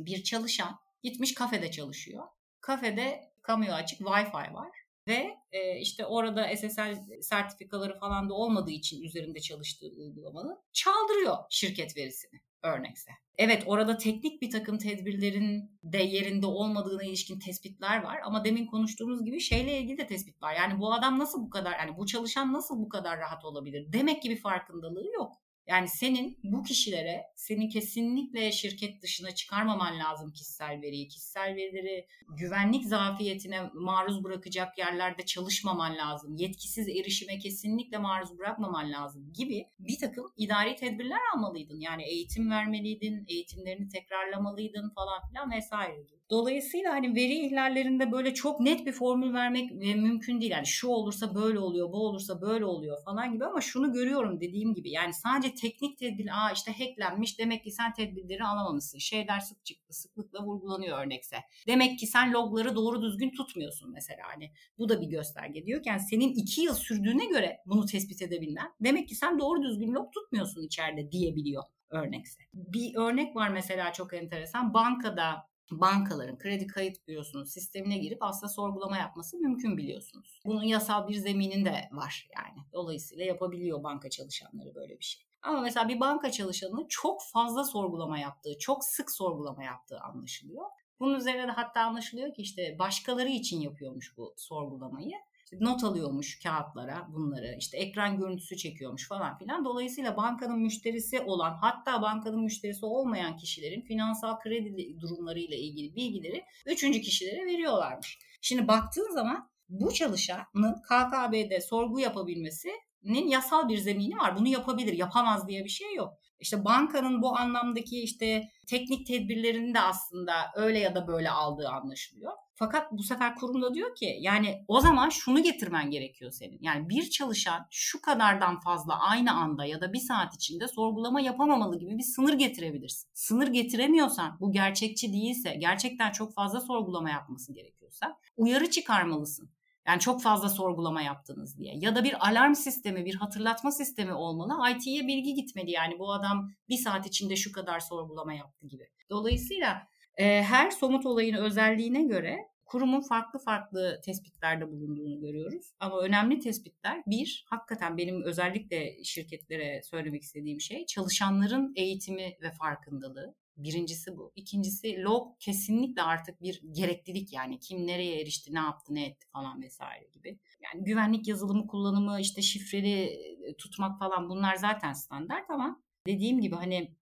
bir çalışan gitmiş kafede çalışıyor. Kafede kamuya açık Wi-Fi var ve e, işte orada SSL sertifikaları falan da olmadığı için üzerinde çalıştığı uygulamanın çaldırıyor şirket verisini örnekse. Evet orada teknik bir takım tedbirlerin de yerinde olmadığına ilişkin tespitler var ama demin konuştuğumuz gibi şeyle ilgili de tespit var. Yani bu adam nasıl bu kadar yani bu çalışan nasıl bu kadar rahat olabilir? Demek ki bir farkındalığı yok. Yani senin bu kişilere senin kesinlikle şirket dışına çıkarmaman lazım kişisel veriyi. Kişisel verileri güvenlik zafiyetine maruz bırakacak yerlerde çalışmaman lazım. Yetkisiz erişime kesinlikle maruz bırakmaman lazım gibi bir takım idari tedbirler almalıydın. Yani eğitim vermeliydin, eğitimlerini tekrarlamalıydın falan filan vesaire gibi. Dolayısıyla hani veri ihlallerinde böyle çok net bir formül vermek mümkün değil. Yani şu olursa böyle oluyor, bu olursa böyle oluyor falan gibi ama şunu görüyorum dediğim gibi. Yani sadece teknik tedbir, aa işte hacklenmiş demek ki sen tedbirleri alamamışsın. Şeyler sık çıktı, sıklıkla vurgulanıyor örnekse. Demek ki sen logları doğru düzgün tutmuyorsun mesela. Hani bu da bir gösterge. Diyorken senin iki yıl sürdüğüne göre bunu tespit edebilmen demek ki sen doğru düzgün log tutmuyorsun içeride diyebiliyor örnekse. Bir örnek var mesela çok enteresan. Bankada bankaların kredi kayıt bürosunun sistemine girip aslında sorgulama yapması mümkün biliyorsunuz. Bunun yasal bir zeminin de var yani. Dolayısıyla yapabiliyor banka çalışanları böyle bir şey. Ama mesela bir banka çalışanının çok fazla sorgulama yaptığı, çok sık sorgulama yaptığı anlaşılıyor. Bunun üzerine de hatta anlaşılıyor ki işte başkaları için yapıyormuş bu sorgulamayı not alıyormuş kağıtlara bunları işte ekran görüntüsü çekiyormuş falan filan. Dolayısıyla bankanın müşterisi olan hatta bankanın müşterisi olmayan kişilerin finansal kredi durumlarıyla ilgili bilgileri üçüncü kişilere veriyorlarmış. Şimdi baktığın zaman bu çalışanın KKB'de sorgu yapabilmesinin yasal bir zemini var. Bunu yapabilir, yapamaz diye bir şey yok. İşte bankanın bu anlamdaki işte teknik tedbirlerini de aslında öyle ya da böyle aldığı anlaşılıyor. Fakat bu sefer kurumda diyor ki yani o zaman şunu getirmen gerekiyor senin. Yani bir çalışan şu kadardan fazla aynı anda ya da bir saat içinde sorgulama yapamamalı gibi bir sınır getirebilirsin. Sınır getiremiyorsan bu gerçekçi değilse gerçekten çok fazla sorgulama yapması gerekiyorsa uyarı çıkarmalısın. Yani çok fazla sorgulama yaptınız diye. Ya da bir alarm sistemi, bir hatırlatma sistemi olmalı. IT'ye bilgi gitmeli yani bu adam bir saat içinde şu kadar sorgulama yaptı gibi. Dolayısıyla her somut olayın özelliğine göre kurumun farklı farklı tespitlerde bulunduğunu görüyoruz. Ama önemli tespitler bir, hakikaten benim özellikle şirketlere söylemek istediğim şey çalışanların eğitimi ve farkındalığı. Birincisi bu. İkincisi log kesinlikle artık bir gereklilik yani kim nereye erişti, ne yaptı, ne etti falan vesaire gibi. Yani güvenlik yazılımı kullanımı, işte şifreli tutmak falan bunlar zaten standart ama dediğim gibi hani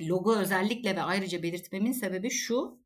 logo özellikle ve ayrıca belirtmemin sebebi şu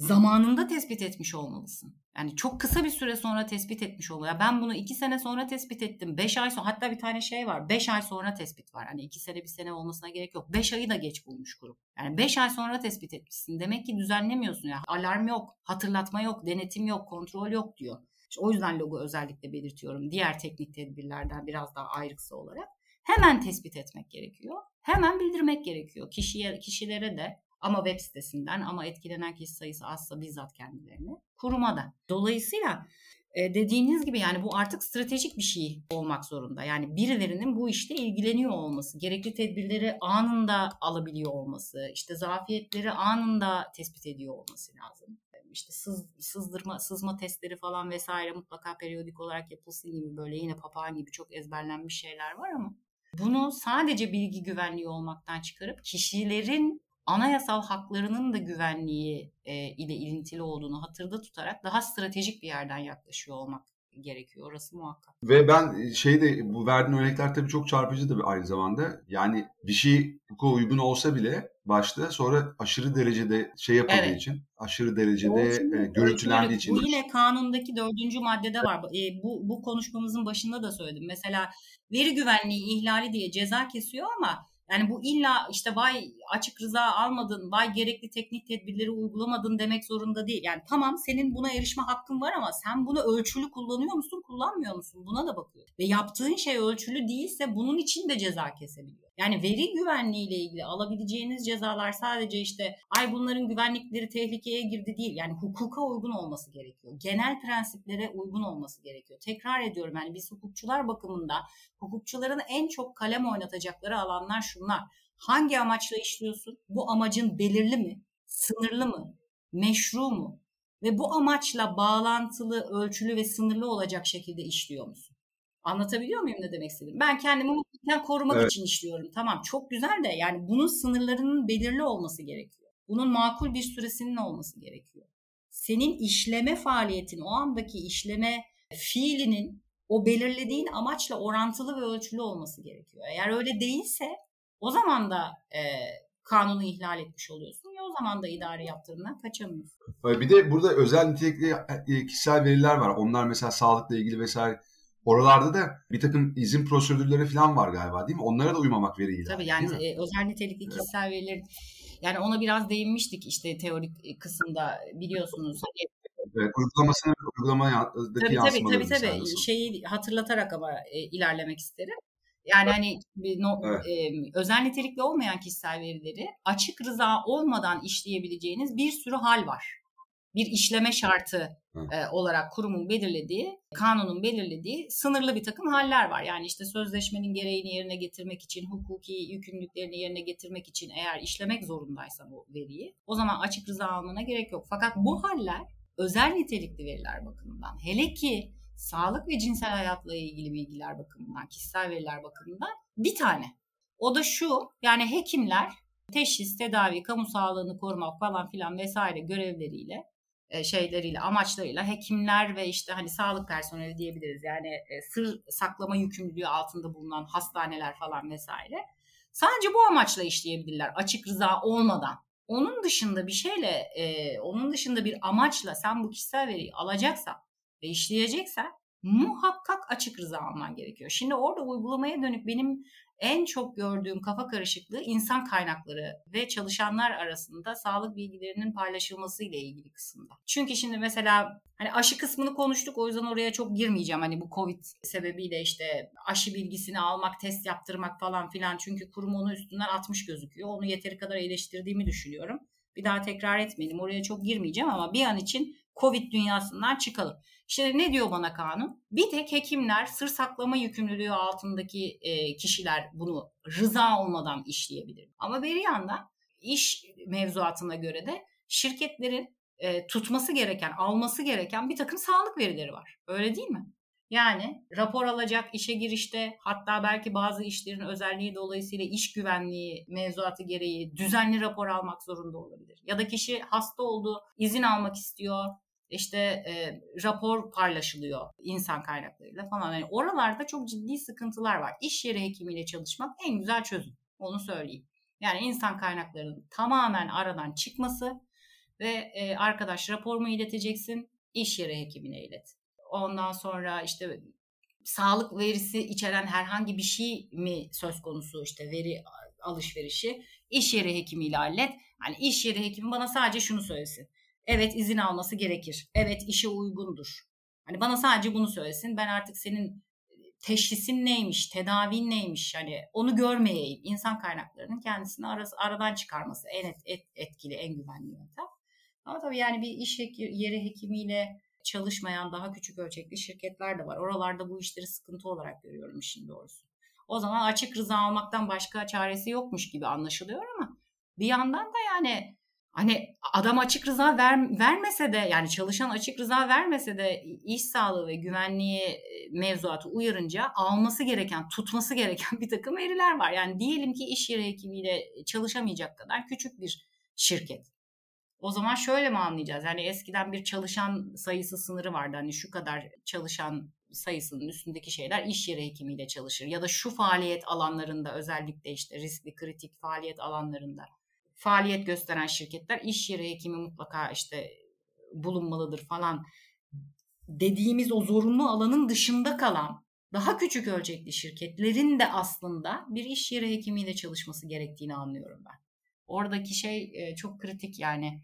zamanında tespit etmiş olmalısın. Yani çok kısa bir süre sonra tespit etmiş oluyor. Ben bunu iki sene sonra tespit ettim. Beş ay sonra hatta bir tane şey var. Beş ay sonra tespit var. Hani iki sene bir sene olmasına gerek yok. Beş ayı da geç bulmuş kurum. Yani beş ay sonra tespit etmişsin. Demek ki düzenlemiyorsun ya. Alarm yok, hatırlatma yok, denetim yok, kontrol yok diyor. İşte o yüzden logo özellikle belirtiyorum. Diğer teknik tedbirlerden biraz daha ayrıksı olarak. Hemen tespit etmek gerekiyor. Hemen bildirmek gerekiyor. Kişiye, kişilere de ama web sitesinden ama etkilenen kişi sayısı azsa bizzat kendilerini kuruma da. Dolayısıyla e, dediğiniz gibi yani bu artık stratejik bir şey olmak zorunda. Yani birilerinin bu işte ilgileniyor olması, gerekli tedbirleri anında alabiliyor olması, işte zafiyetleri anında tespit ediyor olması lazım. İşte sız, sızdırma, sızma testleri falan vesaire mutlaka periyodik olarak yapılsın gibi böyle yine papağan gibi çok ezberlenmiş şeyler var ama bunu sadece bilgi güvenliği olmaktan çıkarıp kişilerin anayasal haklarının da güvenliği e, ile ilintili olduğunu hatırda tutarak daha stratejik bir yerden yaklaşıyor olmak gerekiyor. Orası muhakkak. Ve ben şey de bu verdiğin örnekler tabii çok çarpıcı da aynı zamanda. Yani bir şey hukuka uygun olsa bile başta sonra aşırı derecede şey yapıldığı evet. için, aşırı derecede e, görüntülendiği için. Bu yine kanundaki dördüncü maddede var. E, bu, bu konuşmamızın başında da söyledim. Mesela veri güvenliği ihlali diye ceza kesiyor ama yani bu illa işte vay açık rıza almadın, vay gerekli teknik tedbirleri uygulamadın demek zorunda değil. Yani tamam senin buna erişme hakkın var ama sen bunu ölçülü kullanıyor musun, kullanmıyor musun? Buna da bakıyor. Ve yaptığın şey ölçülü değilse bunun için de ceza kesebiliyor. Yani veri güvenliği ile ilgili alabileceğiniz cezalar sadece işte ay bunların güvenlikleri tehlikeye girdi değil. Yani hukuka uygun olması gerekiyor. Genel prensiplere uygun olması gerekiyor. Tekrar ediyorum yani biz hukukçular bakımında hukukçuların en çok kalem oynatacakları alanlar şunlar. Hangi amaçla işliyorsun? Bu amacın belirli mi? Sınırlı mı? Meşru mu? Ve bu amaçla bağlantılı, ölçülü ve sınırlı olacak şekilde işliyor musun? Anlatabiliyor muyum ne demek istedim? Ben kendimi mutlaka korumak evet. için işliyorum. Tamam çok güzel de yani bunun sınırlarının belirli olması gerekiyor. Bunun makul bir süresinin olması gerekiyor. Senin işleme faaliyetin, o andaki işleme fiilinin o belirlediğin amaçla orantılı ve ölçülü olması gerekiyor. Eğer öyle değilse o zaman da e, kanunu ihlal etmiş oluyorsun ve o zaman da idari yaptığından kaçamıyorsun. Bir de burada özel nitelikli e, kişisel veriler var. Onlar mesela sağlıkla ilgili vesaire Oralarda da bir takım izin prosedürleri falan var galiba değil mi? Onlara da uymamak veriyle. Tabii yani e, özel nitelikli kişisel evet. verilerin yani ona biraz değinmiştik işte teorik e, kısımda biliyorsunuz. Hani Evet, uygulamasının uygulamadaki tabii, yansımaları. Tabii tabii tabii. Şeyi hatırlatarak ama e, ilerlemek isterim. Yani hani no, evet. e, özel nitelikli olmayan kişisel verileri açık rıza olmadan işleyebileceğiniz bir sürü hal var bir işleme şartı e, olarak kurumun belirlediği, kanunun belirlediği sınırlı bir takım haller var. Yani işte sözleşmenin gereğini yerine getirmek için, hukuki yükümlülüklerini yerine getirmek için eğer işlemek zorundaysan o veriyi o zaman açık rıza almana gerek yok. Fakat bu haller özel nitelikli veriler bakımından hele ki sağlık ve cinsel hayatla ilgili bilgiler bakımından, kişisel veriler bakımından bir tane. O da şu yani hekimler teşhis, tedavi, kamu sağlığını korumak falan filan vesaire görevleriyle şeyleriyle, amaçlarıyla hekimler ve işte hani sağlık personeli diyebiliriz. Yani e, sır saklama yükümlülüğü altında bulunan hastaneler falan vesaire. Sadece bu amaçla işleyebilirler açık rıza olmadan. Onun dışında bir şeyle, e, onun dışında bir amaçla sen bu kişisel veriyi alacaksan ve işleyeceksen muhakkak açık rıza alman gerekiyor. Şimdi orada uygulamaya dönük benim en çok gördüğüm kafa karışıklığı insan kaynakları ve çalışanlar arasında sağlık bilgilerinin paylaşılması ile ilgili kısımda. Çünkü şimdi mesela hani aşı kısmını konuştuk o yüzden oraya çok girmeyeceğim. Hani bu Covid sebebiyle işte aşı bilgisini almak, test yaptırmak falan filan çünkü kurum onu üstünden atmış gözüküyor. Onu yeteri kadar eleştirdiğimi düşünüyorum. Bir daha tekrar etmeyelim. Oraya çok girmeyeceğim ama bir an için Covid dünyasından çıkalım. İşte ne diyor bana kanun? Bir tek hekimler sır saklama yükümlülüğü altındaki e, kişiler bunu rıza olmadan işleyebilir. Ama bir yandan iş mevzuatına göre de şirketlerin e, tutması gereken, alması gereken bir takım sağlık verileri var. Öyle değil mi? Yani rapor alacak işe girişte hatta belki bazı işlerin özelliği dolayısıyla iş güvenliği mevzuatı gereği düzenli rapor almak zorunda olabilir. Ya da kişi hasta oldu, izin almak istiyor, işte e, rapor paylaşılıyor insan kaynaklarıyla falan. Yani oralarda çok ciddi sıkıntılar var. İş yeri hekimiyle çalışmak en güzel çözüm. Onu söyleyeyim. Yani insan kaynaklarının tamamen aradan çıkması ve e, arkadaş raporumu ileteceksin, iş yeri hekimine ilet. Ondan sonra işte sağlık verisi içeren herhangi bir şey mi söz konusu işte veri alışverişi iş yeri hekimiyle hallet. Hani iş yeri hekimi bana sadece şunu söylesin. Evet izin alması gerekir. Evet işe uygundur. Hani bana sadece bunu söylesin. Ben artık senin teşhisin neymiş, tedavin neymiş hani onu görmeyeyim. İnsan kaynaklarının kendisini arası, aradan çıkarması en et, et, etkili, en güvenli yöntem. Ama tabii yani bir iş yeri hekimiyle çalışmayan daha küçük ölçekli şirketler de var. Oralarda bu işleri sıkıntı olarak görüyorum işin doğrusu. O zaman açık rıza almaktan başka çaresi yokmuş gibi anlaşılıyor ama bir yandan da yani hani adam açık rıza ver, vermese de yani çalışan açık rıza vermese de iş sağlığı ve güvenliği e, mevzuatı uyarınca alması gereken, tutması gereken bir takım veriler var. Yani diyelim ki iş yeri hekimiyle çalışamayacak kadar küçük bir şirket. O zaman şöyle mi anlayacağız? Yani eskiden bir çalışan sayısı sınırı vardı. Hani şu kadar çalışan sayısının üstündeki şeyler iş yeri hekimiyle çalışır. Ya da şu faaliyet alanlarında özellikle işte riskli kritik faaliyet alanlarında faaliyet gösteren şirketler iş yeri hekimi mutlaka işte bulunmalıdır falan dediğimiz o zorunlu alanın dışında kalan daha küçük ölçekli şirketlerin de aslında bir iş yeri hekimiyle çalışması gerektiğini anlıyorum ben. Oradaki şey çok kritik yani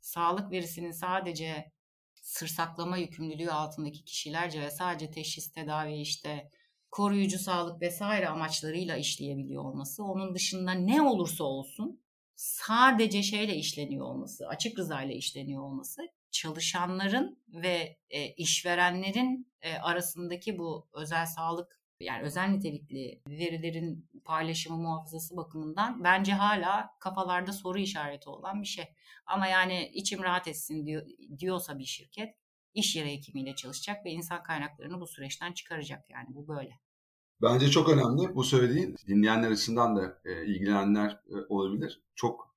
sağlık verisinin sadece sır saklama yükümlülüğü altındaki kişilerce ve sadece teşhis tedavi işte koruyucu sağlık vesaire amaçlarıyla işleyebiliyor olması onun dışında ne olursa olsun sadece şeyle işleniyor olması, açık rıza ile işleniyor olması çalışanların ve e, işverenlerin e, arasındaki bu özel sağlık yani özel nitelikli verilerin paylaşımı muhafazası bakımından bence hala kafalarda soru işareti olan bir şey. Ama yani içim rahat etsin diyor, diyorsa bir şirket iş yeri hekimiyle çalışacak ve insan kaynaklarını bu süreçten çıkaracak yani bu böyle. Bence çok önemli bu söylediğin dinleyenler açısından da e, ilgilenenler e, olabilir. Çok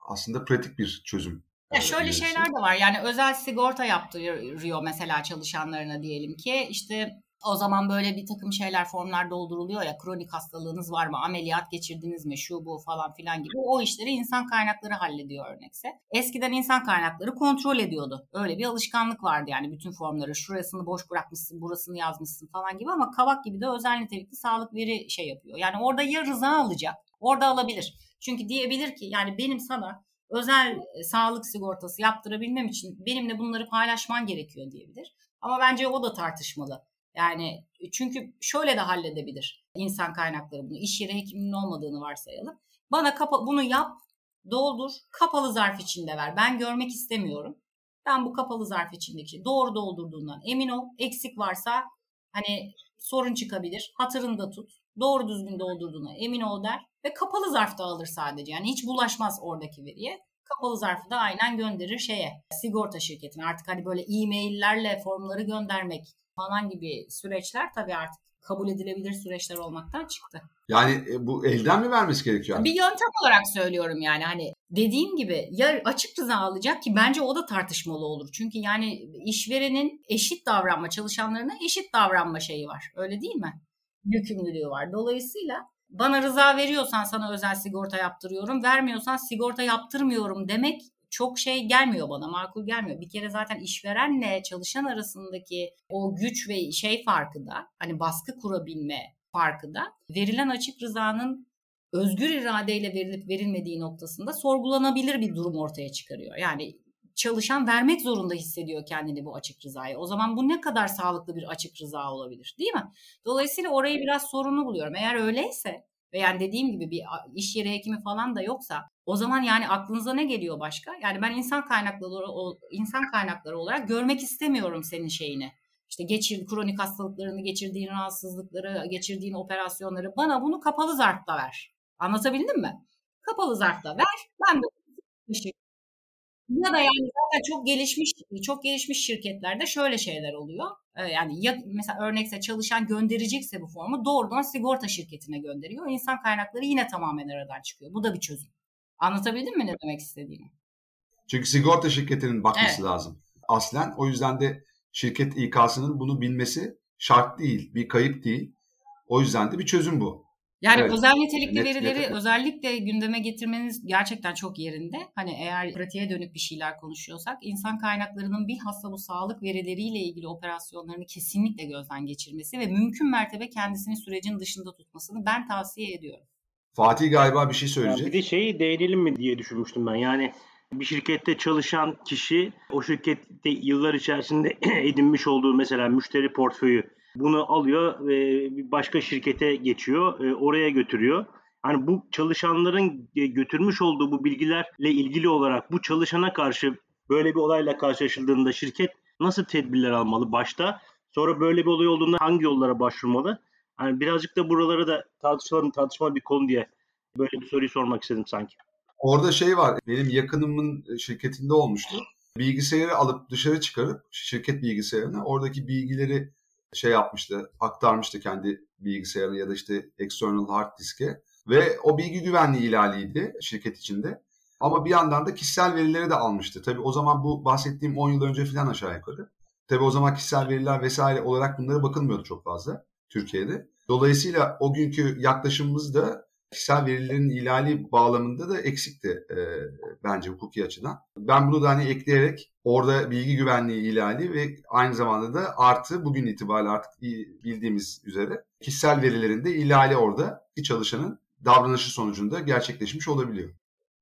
aslında pratik bir çözüm. Ya şöyle önerisi. şeyler de var yani özel sigorta yaptırıyor mesela çalışanlarına diyelim ki işte o zaman böyle bir takım şeyler formlar dolduruluyor ya kronik hastalığınız var mı ameliyat geçirdiniz mi şu bu falan filan gibi o işleri insan kaynakları hallediyor örnekse. Eskiden insan kaynakları kontrol ediyordu. Öyle bir alışkanlık vardı yani bütün formları şurasını boş bırakmışsın burasını yazmışsın falan gibi ama kavak gibi de özel nitelikli sağlık veri şey yapıyor. Yani orada ya rıza alacak orada alabilir. Çünkü diyebilir ki yani benim sana özel sağlık sigortası yaptırabilmem için benimle bunları paylaşman gerekiyor diyebilir. Ama bence o da tartışmalı. Yani çünkü şöyle de halledebilir insan kaynakları bunu. İş yeri hekiminin olmadığını varsayalım. Bana kapa bunu yap, doldur, kapalı zarf içinde ver. Ben görmek istemiyorum. Ben bu kapalı zarf içindeki doğru doldurduğundan emin ol. Eksik varsa hani sorun çıkabilir. Hatırında tut. Doğru düzgün doldurduğuna emin ol der. Ve kapalı zarfta alır sadece. Yani hiç bulaşmaz oradaki veriye. Kapalı zarfı da aynen gönderir şeye sigorta şirketine. Artık hani böyle e-maillerle formları göndermek falan gibi süreçler tabii artık kabul edilebilir süreçler olmaktan çıktı. Yani e, bu elden mi vermesi gerekiyor? Bir yöntem olarak söylüyorum yani hani dediğim gibi ya açık rıza alacak ki bence o da tartışmalı olur. Çünkü yani işverenin eşit davranma çalışanlarına eşit davranma şeyi var. Öyle değil mi? Yükümlülüğü var. Dolayısıyla bana rıza veriyorsan sana özel sigorta yaptırıyorum, vermiyorsan sigorta yaptırmıyorum demek çok şey gelmiyor bana, makul gelmiyor. Bir kere zaten işverenle çalışan arasındaki o güç ve şey farkı da hani baskı kurabilme farkı da verilen açık rızanın özgür iradeyle verilip verilmediği noktasında sorgulanabilir bir durum ortaya çıkarıyor. Yani çalışan vermek zorunda hissediyor kendini bu açık rızaya. O zaman bu ne kadar sağlıklı bir açık rıza olabilir değil mi? Dolayısıyla orayı biraz sorunlu buluyorum. Eğer öyleyse ve yani dediğim gibi bir iş yeri hekimi falan da yoksa o zaman yani aklınıza ne geliyor başka? Yani ben insan kaynakları insan kaynakları olarak görmek istemiyorum senin şeyini. İşte geçir kronik hastalıklarını, geçirdiğin rahatsızlıkları, geçirdiğin operasyonları bana bunu kapalı zarfta ver. Anlatabildim mi? Kapalı zarfta ver. Ben de ya da yani zaten çok gelişmiş çok gelişmiş şirketlerde şöyle şeyler oluyor. Ee, yani ya mesela örnekse çalışan gönderecekse bu formu doğrudan sigorta şirketine gönderiyor. İnsan kaynakları yine tamamen aradan çıkıyor. Bu da bir çözüm. Anlatabildim mi ne demek istediğimi? Çünkü sigorta şirketinin bakması evet. lazım. Aslen o yüzden de şirket İK'sının bunu bilmesi şart değil, bir kayıp değil. O yüzden de bir çözüm bu. Yani evet. özel nitelikli Net verileri yeterli. özellikle gündeme getirmeniz gerçekten çok yerinde. Hani eğer pratiğe dönük bir şeyler konuşuyorsak insan kaynaklarının bilhassa bu sağlık verileriyle ilgili operasyonlarını kesinlikle gözden geçirmesi ve mümkün mertebe kendisini sürecin dışında tutmasını ben tavsiye ediyorum. Fatih galiba bir şey söyleyecek. Ya bir de şeyi değinelim mi diye düşünmüştüm ben. Yani bir şirkette çalışan kişi o şirkette yıllar içerisinde edinmiş olduğu mesela müşteri portföyü bunu alıyor ve başka şirkete geçiyor, e, oraya götürüyor. Hani bu çalışanların götürmüş olduğu bu bilgilerle ilgili olarak bu çalışana karşı böyle bir olayla karşılaşıldığında şirket nasıl tedbirler almalı başta? Sonra böyle bir olay olduğunda hangi yollara başvurmalı? Hani birazcık da buraları da tartışmalı, tartışmalı bir konu diye böyle bir soruyu sormak istedim sanki. Orada şey var, benim yakınımın şirketinde olmuştu. Bilgisayarı alıp dışarı çıkarıp şirket bilgisayarını oradaki bilgileri şey yapmıştı, aktarmıştı kendi bilgisayarına ya da işte external hard diske ve o bilgi güvenliği ihlaliydi şirket içinde. Ama bir yandan da kişisel verileri de almıştı. Tabii o zaman bu bahsettiğim 10 yıl önce falan aşağı yukarı. Tabii o zaman kişisel veriler vesaire olarak bunlara bakılmıyordu çok fazla Türkiye'de. Dolayısıyla o günkü yaklaşımımız da kişisel verilerin ihlali bağlamında da eksikti e, bence hukuki açıdan. Ben bunu da hani ekleyerek orada bilgi güvenliği ihlali ve aynı zamanda da artı bugün itibariyle artık bildiğimiz üzere kişisel verilerin de ihlali orada bir çalışanın davranışı sonucunda gerçekleşmiş olabiliyor.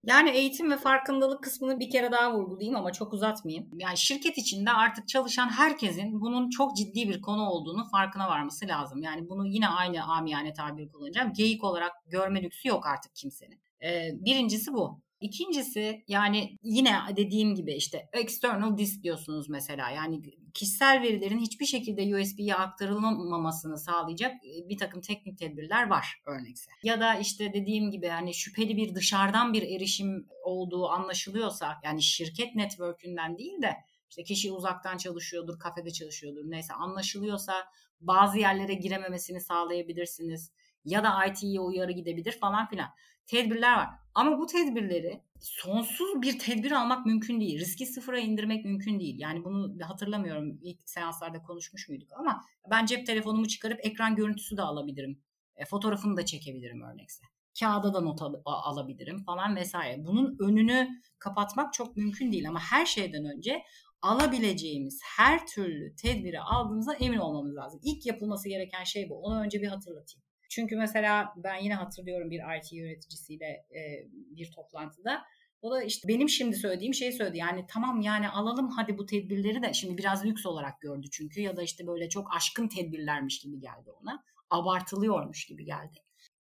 Yani eğitim ve farkındalık kısmını bir kere daha vurgulayayım ama çok uzatmayayım. Yani şirket içinde artık çalışan herkesin bunun çok ciddi bir konu olduğunu farkına varması lazım. Yani bunu yine aynı amiyane tabir kullanacağım. Geyik olarak görme lüksü yok artık kimsenin. Ee, birincisi bu. İkincisi yani yine dediğim gibi işte external disk diyorsunuz mesela. Yani kişisel verilerin hiçbir şekilde USB'ye aktarılmamasını sağlayacak e, bir takım teknik tedbirler var örnekse. Ya da işte dediğim gibi hani şüpheli bir dışarıdan bir erişim olduğu anlaşılıyorsa yani şirket network'ünden değil de işte kişi uzaktan çalışıyordur, kafede çalışıyordur neyse anlaşılıyorsa bazı yerlere girememesini sağlayabilirsiniz. Ya da IT'ye uyarı gidebilir falan filan tedbirler var. Ama bu tedbirleri sonsuz bir tedbir almak mümkün değil. Riski sıfıra indirmek mümkün değil. Yani bunu hatırlamıyorum ilk seanslarda konuşmuş muyduk ama ben cep telefonumu çıkarıp ekran görüntüsü de alabilirim. E, fotoğrafını da çekebilirim örnekse. Kağıda da not al- alabilirim falan vesaire. Bunun önünü kapatmak çok mümkün değil ama her şeyden önce alabileceğimiz her türlü tedbiri aldığımıza emin olmamız lazım. İlk yapılması gereken şey bu. Onu önce bir hatırlatayım. Çünkü mesela ben yine hatırlıyorum bir IT yöneticisiyle e, bir toplantıda. O da işte benim şimdi söylediğim şeyi söyledi. Yani tamam yani alalım hadi bu tedbirleri de şimdi biraz lüks olarak gördü çünkü ya da işte böyle çok aşkın tedbirlermiş gibi geldi ona. Abartılıyormuş gibi geldi.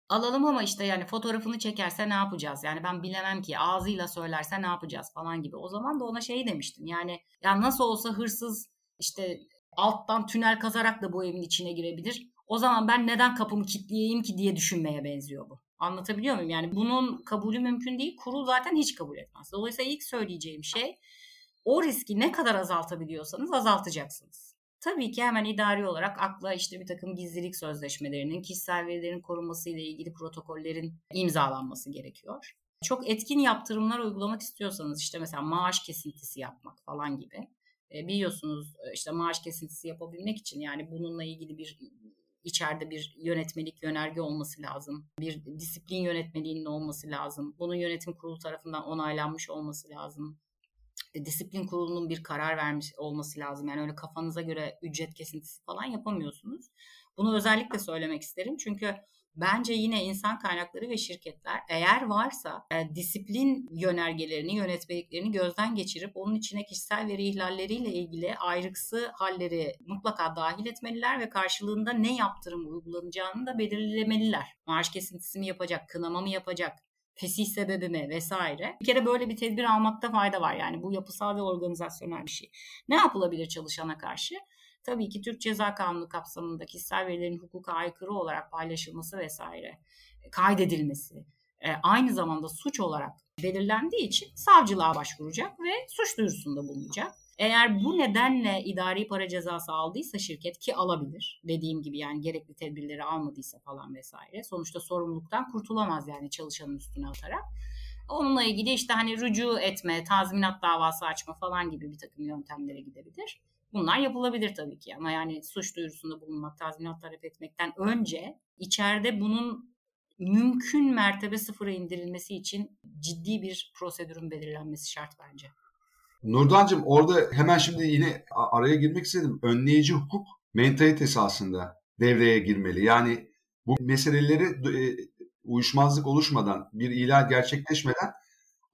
Alalım ama işte yani fotoğrafını çekerse ne yapacağız? Yani ben bilemem ki ağzıyla söylerse ne yapacağız falan gibi. O zaman da ona şey demiştim. Yani ya nasıl olsa hırsız işte alttan tünel kazarak da bu evin içine girebilir. O zaman ben neden kapımı kilitleyeyim ki diye düşünmeye benziyor bu. Anlatabiliyor muyum? Yani bunun kabulü mümkün değil. Kurul zaten hiç kabul etmez. Dolayısıyla ilk söyleyeceğim şey o riski ne kadar azaltabiliyorsanız azaltacaksınız. Tabii ki hemen idari olarak akla işte bir takım gizlilik sözleşmelerinin, kişisel verilerin korunması ile ilgili protokollerin imzalanması gerekiyor. Çok etkin yaptırımlar uygulamak istiyorsanız işte mesela maaş kesintisi yapmak falan gibi. E, biliyorsunuz işte maaş kesintisi yapabilmek için yani bununla ilgili bir içeride bir yönetmelik yönerge olması lazım. Bir disiplin yönetmeliğinin olması lazım. Bunun yönetim kurulu tarafından onaylanmış olması lazım. E, disiplin kurulunun bir karar vermiş olması lazım. Yani öyle kafanıza göre ücret kesintisi falan yapamıyorsunuz. Bunu özellikle söylemek isterim çünkü Bence yine insan kaynakları ve şirketler eğer varsa e, disiplin yönergelerini, yönetmeliklerini gözden geçirip onun içine kişisel veri ihlalleriyle ilgili ayrıksı halleri mutlaka dahil etmeliler ve karşılığında ne yaptırım uygulanacağını da belirlemeliler. Maaş kesintisi mi yapacak, kınama mı yapacak, fesih sebebi mi vesaire. Bir kere böyle bir tedbir almakta fayda var. Yani bu yapısal ve organizasyonel bir şey. Ne yapılabilir çalışana karşı? Tabii ki Türk Ceza Kanunu kapsamında kişisel verilerin hukuka aykırı olarak paylaşılması vesaire e, kaydedilmesi e, aynı zamanda suç olarak belirlendiği için savcılığa başvuracak ve suç duyurusunda bulunacak. Eğer bu nedenle idari para cezası aldıysa şirket ki alabilir dediğim gibi yani gerekli tedbirleri almadıysa falan vesaire sonuçta sorumluluktan kurtulamaz yani çalışanın üstüne atarak. Onunla ilgili işte hani rücu etme, tazminat davası açma falan gibi bir takım yöntemlere gidebilir. Bunlar yapılabilir tabii ki ama yani suç duyurusunda bulunmak, tazminat talep etmekten önce içeride bunun mümkün mertebe sıfıra indirilmesi için ciddi bir prosedürün belirlenmesi şart bence. Nurdancığım orada hemen şimdi yine araya girmek istedim. Önleyici hukuk mentalitesi aslında devreye girmeli. Yani bu meseleleri e, uyuşmazlık oluşmadan, bir ihlal gerçekleşmeden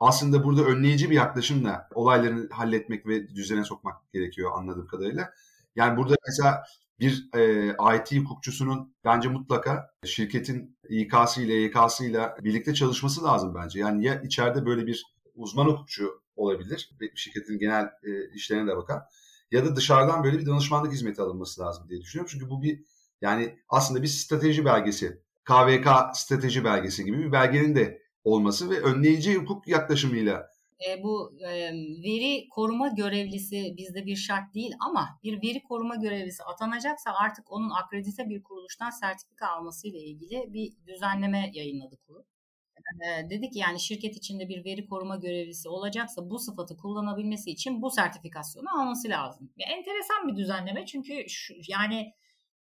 aslında burada önleyici bir yaklaşımla olayları halletmek ve düzene sokmak gerekiyor anladığım kadarıyla. Yani burada mesela bir e, IT hukukçusunun bence mutlaka şirketin İK'sı ile EYK'sı ile birlikte çalışması lazım bence. Yani ya içeride böyle bir uzman hukukçu olabilir, şirketin genel e, işlerine de bakan ya da dışarıdan böyle bir danışmanlık hizmeti alınması lazım diye düşünüyorum. Çünkü bu bir yani aslında bir strateji belgesi, KVK strateji belgesi gibi bir belgenin de olması ve önleyici hukuk yaklaşımıyla e, bu e, veri koruma görevlisi bizde bir şart değil ama bir veri koruma görevlisi atanacaksa artık onun akredite bir kuruluştan sertifika alması ile ilgili bir düzenleme yayınladı kurul. E, dedi ki yani şirket içinde bir veri koruma görevlisi olacaksa bu sıfatı kullanabilmesi için bu sertifikasyonu alması lazım. Ve enteresan bir düzenleme çünkü şu, yani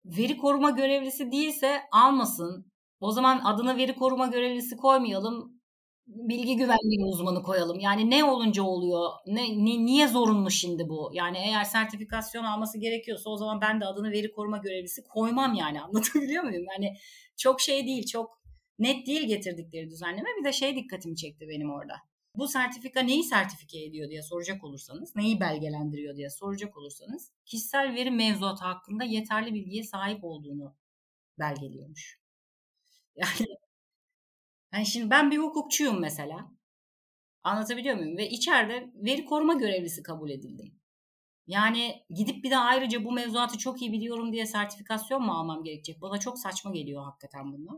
veri koruma görevlisi değilse almasın, o zaman adına veri koruma görevlisi koymayalım. Bilgi güvenliği uzmanı koyalım. Yani ne olunca oluyor? Ne, ne niye zorunlu şimdi bu? Yani eğer sertifikasyon alması gerekiyorsa o zaman ben de adını veri koruma görevlisi koymam yani. Anlatabiliyor muyum? Yani çok şey değil, çok net değil getirdikleri düzenleme. Bir de şey dikkatimi çekti benim orada. Bu sertifika neyi sertifike ediyor diye soracak olursanız, neyi belgelendiriyor diye soracak olursanız, kişisel veri mevzuatı hakkında yeterli bilgiye sahip olduğunu belgeliyormuş. Yani, yani şimdi ben bir hukukçuyum mesela. Anlatabiliyor muyum? Ve içeride veri koruma görevlisi kabul edildim. Yani gidip bir de ayrıca bu mevzuatı çok iyi biliyorum diye sertifikasyon mu almam gerekecek? Bana çok saçma geliyor hakikaten bunlar.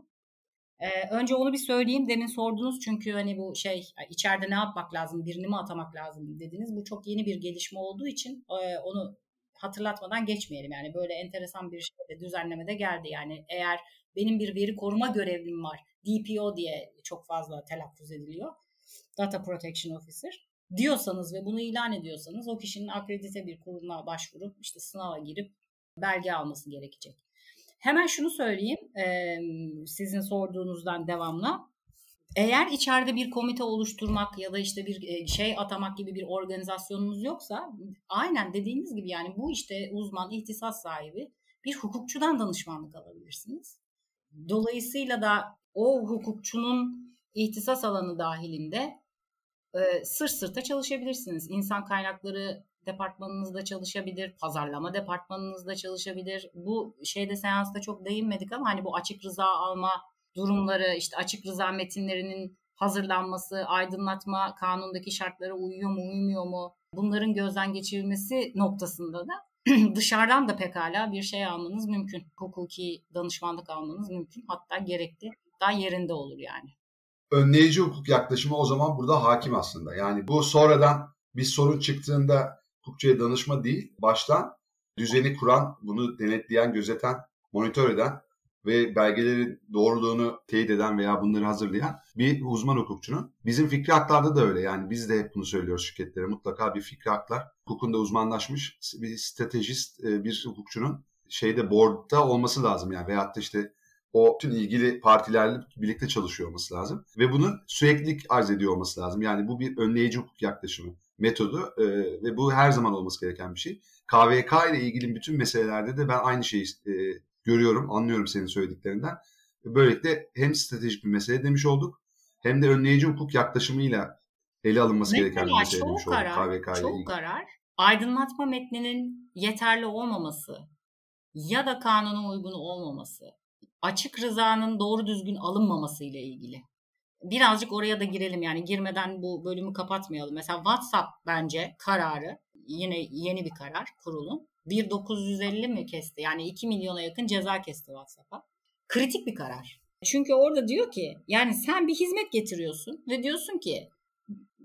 Ee, önce onu bir söyleyeyim. Demin sordunuz çünkü hani bu şey içeride ne yapmak lazım, birini mi atamak lazım dediniz. Bu çok yeni bir gelişme olduğu için e, onu hatırlatmadan geçmeyelim. Yani böyle enteresan bir şey de düzenlemede geldi. Yani eğer benim bir veri koruma görevlim var. DPO diye çok fazla telaffuz ediliyor. Data Protection Officer diyorsanız ve bunu ilan ediyorsanız o kişinin akredite bir kurumuna başvurup işte sınava girip belge alması gerekecek. Hemen şunu söyleyeyim sizin sorduğunuzdan devamla. Eğer içeride bir komite oluşturmak ya da işte bir şey atamak gibi bir organizasyonunuz yoksa aynen dediğiniz gibi yani bu işte uzman, ihtisas sahibi bir hukukçudan danışmanlık alabilirsiniz. Dolayısıyla da o hukukçunun ihtisas alanı dahilinde e, sırt sırta çalışabilirsiniz. İnsan kaynakları departmanınızda çalışabilir, pazarlama departmanınızda çalışabilir. Bu şeyde seansta çok değinmedik ama hani bu açık rıza alma durumları, işte açık rıza metinlerinin hazırlanması, aydınlatma kanundaki şartlara uyuyor mu, uymuyor mu? Bunların gözden geçirilmesi noktasında da dışarıdan da pekala bir şey almanız mümkün. Hukuki danışmanlık almanız mümkün. Hatta gerekli, hatta yerinde olur yani. Önleyici hukuk yaklaşımı o zaman burada hakim aslında. Yani bu sonradan bir sorun çıktığında hukukçuya danışma değil, baştan düzeni kuran, bunu denetleyen, gözeten, monitör eden ve belgelerin doğruluğunu teyit eden veya bunları hazırlayan bir uzman hukukçunun. Bizim fikri haklarda da öyle. Yani biz de hep bunu söylüyoruz şirketlere. Mutlaka bir fikri haklar hukukunda uzmanlaşmış bir stratejist e, bir hukukçunun şeyde board'da olması lazım yani veyahut da işte o tüm ilgili partilerle birlikte çalışıyor olması lazım. Ve bunun süreklilik arz ediyor olması lazım. Yani bu bir önleyici hukuk yaklaşımı, metodu e, ve bu her zaman olması gereken bir şey. KVK ile ilgili bütün meselelerde de ben aynı şeyi e, görüyorum, anlıyorum senin söylediklerinden. Böylelikle hem stratejik bir mesele demiş olduk hem de önleyici hukuk yaklaşımıyla ele alınması Mesela gereken bir mesele demiş olduk karar, KVK çoğu ilgili. karar aydınlatma metninin yeterli olmaması ya da kanuna uygun olmaması, açık rızanın doğru düzgün alınmaması ile ilgili. Birazcık oraya da girelim yani girmeden bu bölümü kapatmayalım. Mesela WhatsApp bence kararı yine yeni bir karar kurulun. 1950 mi kesti? Yani 2 milyona yakın ceza kesti WhatsApp'a. Kritik bir karar. Çünkü orada diyor ki yani sen bir hizmet getiriyorsun ve diyorsun ki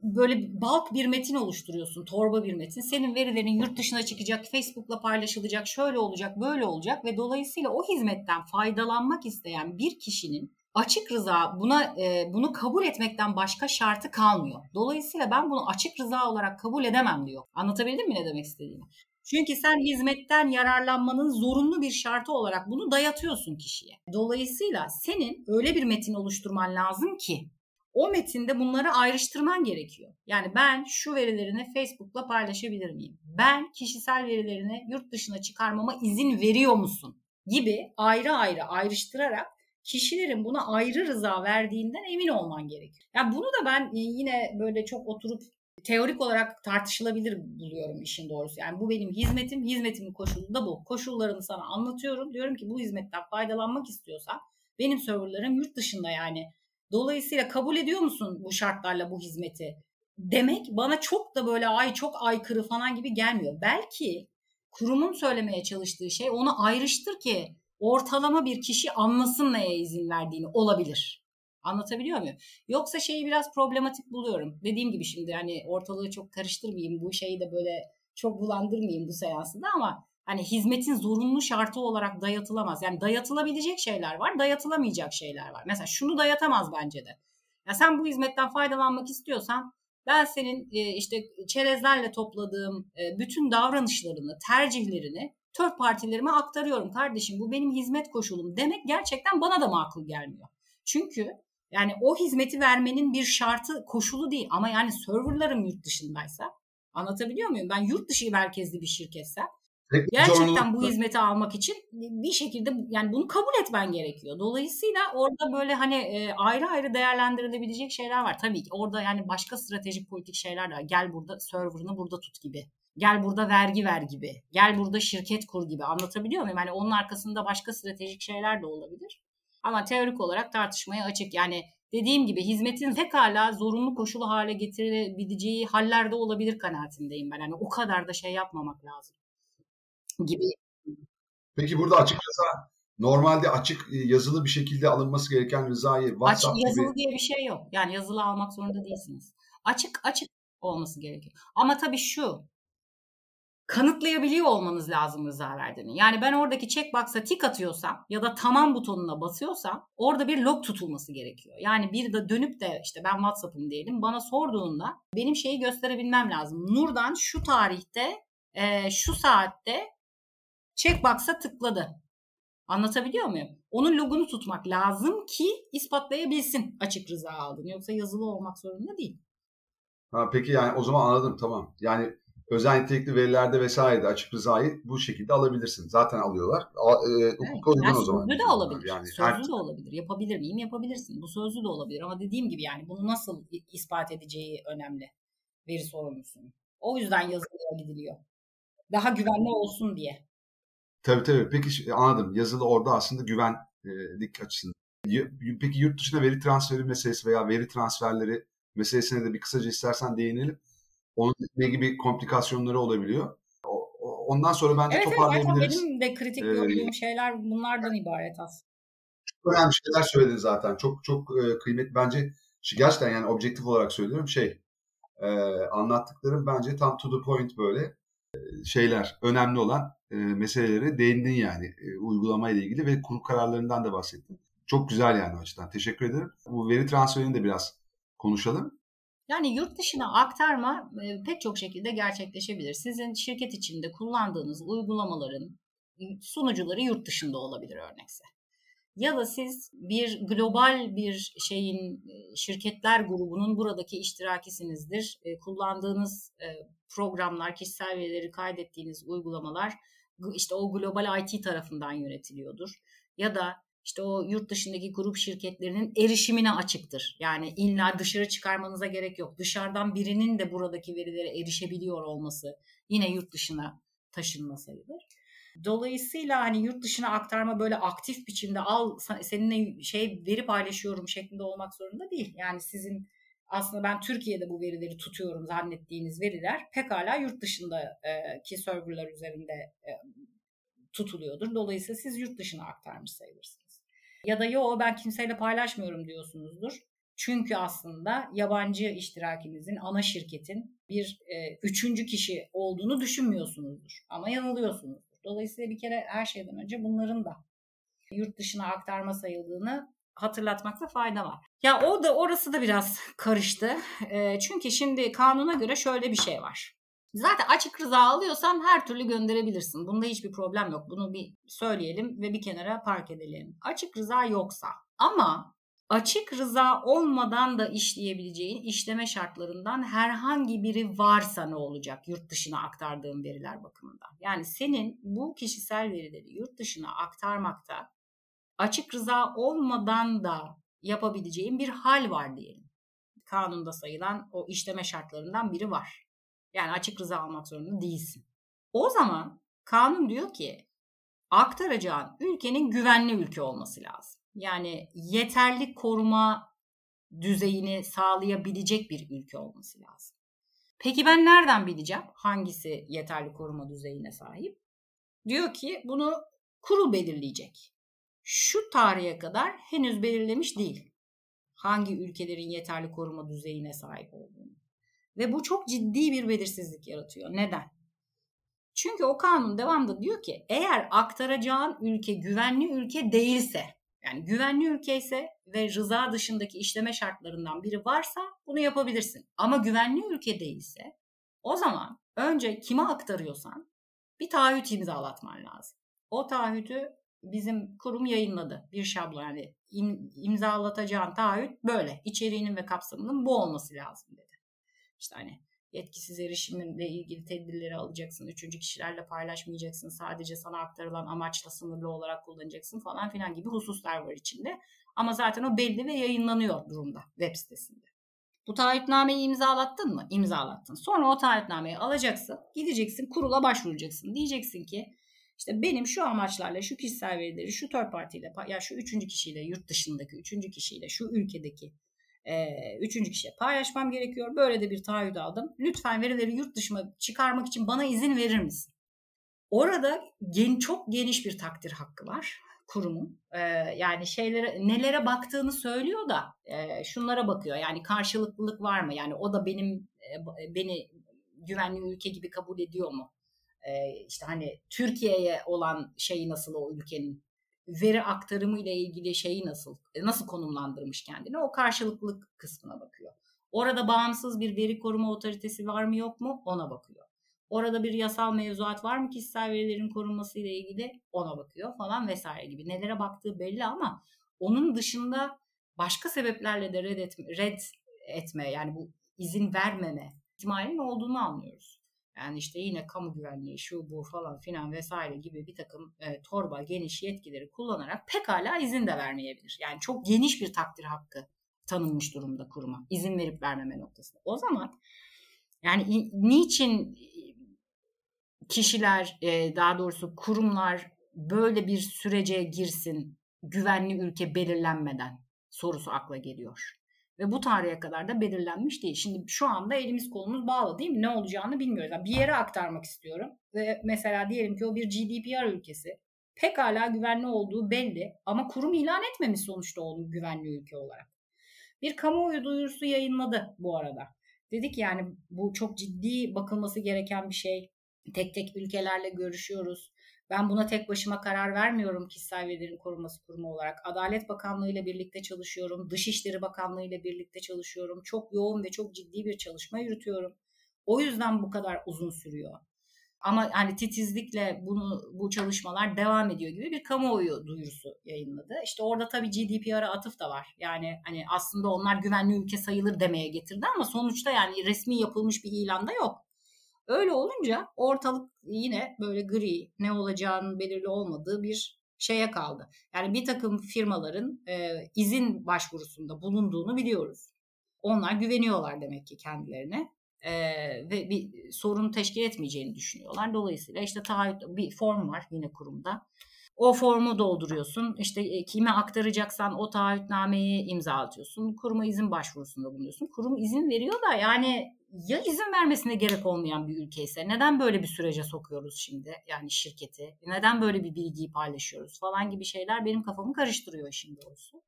böyle bulk bir metin oluşturuyorsun, torba bir metin. Senin verilerin yurt dışına çıkacak, Facebook'la paylaşılacak, şöyle olacak, böyle olacak ve dolayısıyla o hizmetten faydalanmak isteyen bir kişinin açık rıza buna e, bunu kabul etmekten başka şartı kalmıyor. Dolayısıyla ben bunu açık rıza olarak kabul edemem diyor. Anlatabildim mi ne demek istediğimi? Çünkü sen hizmetten yararlanmanın zorunlu bir şartı olarak bunu dayatıyorsun kişiye. Dolayısıyla senin öyle bir metin oluşturman lazım ki o metinde bunları ayrıştırman gerekiyor. Yani ben şu verilerini Facebook'la paylaşabilir miyim? Ben kişisel verilerini yurt dışına çıkarmama izin veriyor musun? Gibi ayrı ayrı ayrıştırarak kişilerin buna ayrı rıza verdiğinden emin olman gerekiyor. Yani bunu da ben yine böyle çok oturup teorik olarak tartışılabilir buluyorum işin doğrusu. Yani bu benim hizmetim, hizmetimin koşulu da bu. Koşullarını sana anlatıyorum. Diyorum ki bu hizmetten faydalanmak istiyorsan benim serverlarım yurt dışında yani. Dolayısıyla kabul ediyor musun bu şartlarla bu hizmeti? Demek bana çok da böyle ay çok aykırı falan gibi gelmiyor. Belki kurumun söylemeye çalıştığı şey onu ayrıştır ki ortalama bir kişi anlasın neye izin verdiğini olabilir. Anlatabiliyor muyum? Yoksa şeyi biraz problematik buluyorum. Dediğim gibi şimdi hani ortalığı çok karıştırmayayım. Bu şeyi de böyle çok bulandırmayayım bu seansında ama hani hizmetin zorunlu şartı olarak dayatılamaz. Yani dayatılabilecek şeyler var, dayatılamayacak şeyler var. Mesela şunu dayatamaz bence de. Ya sen bu hizmetten faydalanmak istiyorsan ben senin işte çerezlerle topladığım bütün davranışlarını, tercihlerini tört partilerime aktarıyorum kardeşim. Bu benim hizmet koşulum demek gerçekten bana da makul gelmiyor. Çünkü yani o hizmeti vermenin bir şartı, koşulu değil. Ama yani serverlarım yurt dışındaysa anlatabiliyor muyum? Ben yurt dışı merkezli bir şirketsem gerçekten bu hizmeti almak için bir şekilde yani bunu kabul etmen gerekiyor. Dolayısıyla orada böyle hani e, ayrı ayrı değerlendirilebilecek şeyler var. Tabii ki orada yani başka stratejik politik şeyler de var. Gel burada serverını burada tut gibi. Gel burada vergi ver gibi. Gel burada şirket kur gibi. Anlatabiliyor muyum? Yani onun arkasında başka stratejik şeyler de olabilir. Ama teorik olarak tartışmaya açık. Yani dediğim gibi hizmetin pekala zorunlu koşulu hale getirebileceği hallerde olabilir kanaatindeyim ben. Yani o kadar da şey yapmamak lazım gibi. Peki burada açık rıza normalde açık yazılı bir şekilde alınması gereken rızayı WhatsApp açık, yazılı gibi... diye bir şey yok. Yani yazılı almak zorunda değilsiniz. Açık açık olması gerekiyor. Ama tabii şu kanıtlayabiliyor olmanız lazım rıza verdiğini. Yani ben oradaki checkbox'a tik atıyorsam ya da tamam butonuna basıyorsam orada bir log tutulması gerekiyor. Yani bir de dönüp de işte ben WhatsApp'ım diyelim bana sorduğunda benim şeyi gösterebilmem lazım. Nur'dan şu tarihte e, şu saatte checkbox'a tıkladı. Anlatabiliyor muyum? Onun logunu tutmak lazım ki ispatlayabilsin açık rıza aldığını. Yoksa yazılı olmak zorunda değil. Ha, peki yani o zaman anladım tamam. Yani özel nitelikli verilerde vesairede açık rızayı bu şekilde alabilirsin. Zaten alıyorlar. E, evet, uygun yani o zaman. Sözlü de olabilir. Yani sözlü her... de olabilir. Yapabilir miyim? Yapabilirsin. Bu sözlü de olabilir. Ama dediğim gibi yani bunu nasıl ispat edeceği önemli. Veri sorumlusunun. O yüzden yazılıya gidiliyor. Daha güvenli olsun diye. Tabii tabii. Peki anladım. Yazılı orada aslında güvenlik açısından. Peki yurt dışına veri transferi meselesi veya veri transferleri meselesine de bir kısaca istersen değinelim. Onun ne gibi komplikasyonları olabiliyor? Ondan sonra bence evet, toparlayabiliriz. Evet, benim de kritik gördüğüm ee, şeyler bunlardan ibaret aslında. Çok önemli şeyler söyledin zaten. Çok çok kıymetli. Bence gerçekten yani objektif olarak söylüyorum şey e, anlattıklarım bence tam to the point böyle şeyler önemli olan e, meseleleri değindin yani e, uygulama ile ilgili ve kurul kararlarından da bahsettin. Çok güzel yani o açıdan. Teşekkür ederim. Bu veri transferini de biraz konuşalım. Yani yurt dışına aktarma e, pek çok şekilde gerçekleşebilir. Sizin şirket içinde kullandığınız uygulamaların sunucuları yurt dışında olabilir örnekse. Ya da siz bir global bir şeyin şirketler grubunun buradaki iştirakisinizdir. Kullandığınız programlar, kişisel verileri kaydettiğiniz uygulamalar işte o global IT tarafından yönetiliyordur. Ya da işte o yurt dışındaki grup şirketlerinin erişimine açıktır. Yani illa dışarı çıkarmanıza gerek yok. Dışarıdan birinin de buradaki verilere erişebiliyor olması yine yurt dışına taşınma sayılır. Dolayısıyla hani yurt dışına aktarma böyle aktif biçimde al seninle şey veri paylaşıyorum şeklinde olmak zorunda değil. Yani sizin aslında ben Türkiye'de bu verileri tutuyorum zannettiğiniz veriler pekala yurt dışındaki serverlar üzerinde tutuluyordur. Dolayısıyla siz yurt dışına aktarmış sayılırsınız. Ya da yo ben kimseyle paylaşmıyorum diyorsunuzdur. Çünkü aslında yabancı iştirakinizin, ana şirketin bir e, üçüncü kişi olduğunu düşünmüyorsunuzdur. Ama yanılıyorsunuzdur. Dolayısıyla bir kere her şeyden önce bunların da yurt dışına aktarma sayıldığını hatırlatmakta fayda var. Ya o da orası da biraz karıştı. E, çünkü şimdi kanuna göre şöyle bir şey var. Zaten açık rıza alıyorsan her türlü gönderebilirsin. Bunda hiçbir problem yok. Bunu bir söyleyelim ve bir kenara park edelim. Açık rıza yoksa ama açık rıza olmadan da işleyebileceğin işleme şartlarından herhangi biri varsa ne olacak yurt dışına aktardığın veriler bakımından? Yani senin bu kişisel verileri yurt dışına aktarmakta açık rıza olmadan da yapabileceğin bir hal var diyelim. Kanunda sayılan o işleme şartlarından biri var. Yani açık rıza almak zorunda değilsin. O zaman kanun diyor ki aktaracağın ülkenin güvenli ülke olması lazım. Yani yeterli koruma düzeyini sağlayabilecek bir ülke olması lazım. Peki ben nereden bileceğim hangisi yeterli koruma düzeyine sahip? Diyor ki bunu kurul belirleyecek. Şu tarihe kadar henüz belirlemiş değil. Hangi ülkelerin yeterli koruma düzeyine sahip olduğunu. Ve bu çok ciddi bir belirsizlik yaratıyor. Neden? Çünkü o kanun devamında diyor ki eğer aktaracağın ülke güvenli ülke değilse yani güvenli ülke ise ve rıza dışındaki işleme şartlarından biri varsa bunu yapabilirsin. Ama güvenli ülke değilse o zaman önce kime aktarıyorsan bir taahhüt imzalatman lazım. O taahhütü bizim kurum yayınladı. Bir şablon yani im, imzalatacağın taahhüt böyle. İçeriğinin ve kapsamının bu olması lazım dedi. İşte hani yetkisiz erişimle ilgili tedbirleri alacaksın. Üçüncü kişilerle paylaşmayacaksın. Sadece sana aktarılan amaçla sınırlı olarak kullanacaksın falan filan gibi hususlar var içinde. Ama zaten o belli ve yayınlanıyor durumda web sitesinde. Bu taahhütnameyi imzalattın mı? İmzalattın. Sonra o taahhütnameyi alacaksın. Gideceksin kurula başvuracaksın. Diyeceksin ki işte benim şu amaçlarla şu kişisel verileri şu third party ya şu üçüncü kişiyle yurt dışındaki üçüncü kişiyle şu ülkedeki e, üçüncü kişiye paylaşmam gerekiyor. Böyle de bir taahhüt aldım. Lütfen verileri yurt dışına çıkarmak için bana izin verir misin? Orada gen, çok geniş bir takdir hakkı var kurumun. Ee, yani şeylere nelere baktığını söylüyor da e, şunlara bakıyor. Yani karşılıklılık var mı? Yani o da benim e, beni güvenli ülke gibi kabul ediyor mu? E, işte hani Türkiye'ye olan şeyi nasıl o ülkenin veri aktarımı ile ilgili şeyi nasıl e, nasıl konumlandırmış kendini o karşılıklılık kısmına bakıyor. Orada bağımsız bir veri koruma otoritesi var mı yok mu ona bakıyor. Orada bir yasal mevzuat var mı kişisel verilerin korunması ile ilgili ona bakıyor falan vesaire gibi. Nelere baktığı belli ama onun dışında başka sebeplerle de red etme, red etme yani bu izin vermeme ihtimalinin olduğunu anlıyoruz. Yani işte yine kamu güvenliği şu bu falan filan vesaire gibi bir takım e, torba geniş yetkileri kullanarak pekala izin de vermeyebilir. Yani çok geniş bir takdir hakkı tanınmış durumda kuruma. izin verip vermeme noktasında. O zaman yani niçin kişiler e, daha doğrusu kurumlar böyle bir sürece girsin güvenli ülke belirlenmeden sorusu akla geliyor. Ve bu tarihe kadar da belirlenmiş değil. Şimdi şu anda elimiz kolumuz bağlı değil mi? Ne olacağını bilmiyoruz. Yani bir yere aktarmak istiyorum. Ve mesela diyelim ki o bir GDPR ülkesi. Pekala güvenli olduğu belli ama kurum ilan etmemiş sonuçta onu güvenli ülke olarak. Bir kamuoyu duyurusu yayınladı bu arada. Dedik yani bu çok ciddi bakılması gereken bir şey. Tek tek ülkelerle görüşüyoruz. Ben buna tek başıma karar vermiyorum kişisel verilerin korunması kurumu olarak. Adalet Bakanlığı ile birlikte çalışıyorum. Dışişleri Bakanlığı ile birlikte çalışıyorum. Çok yoğun ve çok ciddi bir çalışma yürütüyorum. O yüzden bu kadar uzun sürüyor. Ama hani titizlikle bunu bu çalışmalar devam ediyor gibi bir kamuoyu duyurusu yayınladı. İşte orada tabii GDPR'a atıf da var. Yani hani aslında onlar güvenli ülke sayılır demeye getirdi ama sonuçta yani resmi yapılmış bir ilanda yok. Öyle olunca ortalık yine böyle gri, ne olacağının belirli olmadığı bir şeye kaldı. Yani bir takım firmaların e, izin başvurusunda bulunduğunu biliyoruz. Onlar güveniyorlar demek ki kendilerine e, ve bir sorun teşkil etmeyeceğini düşünüyorlar. Dolayısıyla işte taahhüt bir form var yine kurumda. O formu dolduruyorsun. İşte e, kime aktaracaksan o taahhütnameyi imza atıyorsun. Kuruma izin başvurusunda bulunuyorsun. Kurum izin veriyor da yani ya izin vermesine gerek olmayan bir ülke ise neden böyle bir sürece sokuyoruz şimdi yani şirketi? Neden böyle bir bilgiyi paylaşıyoruz falan gibi şeyler benim kafamı karıştırıyor işin doğrusu.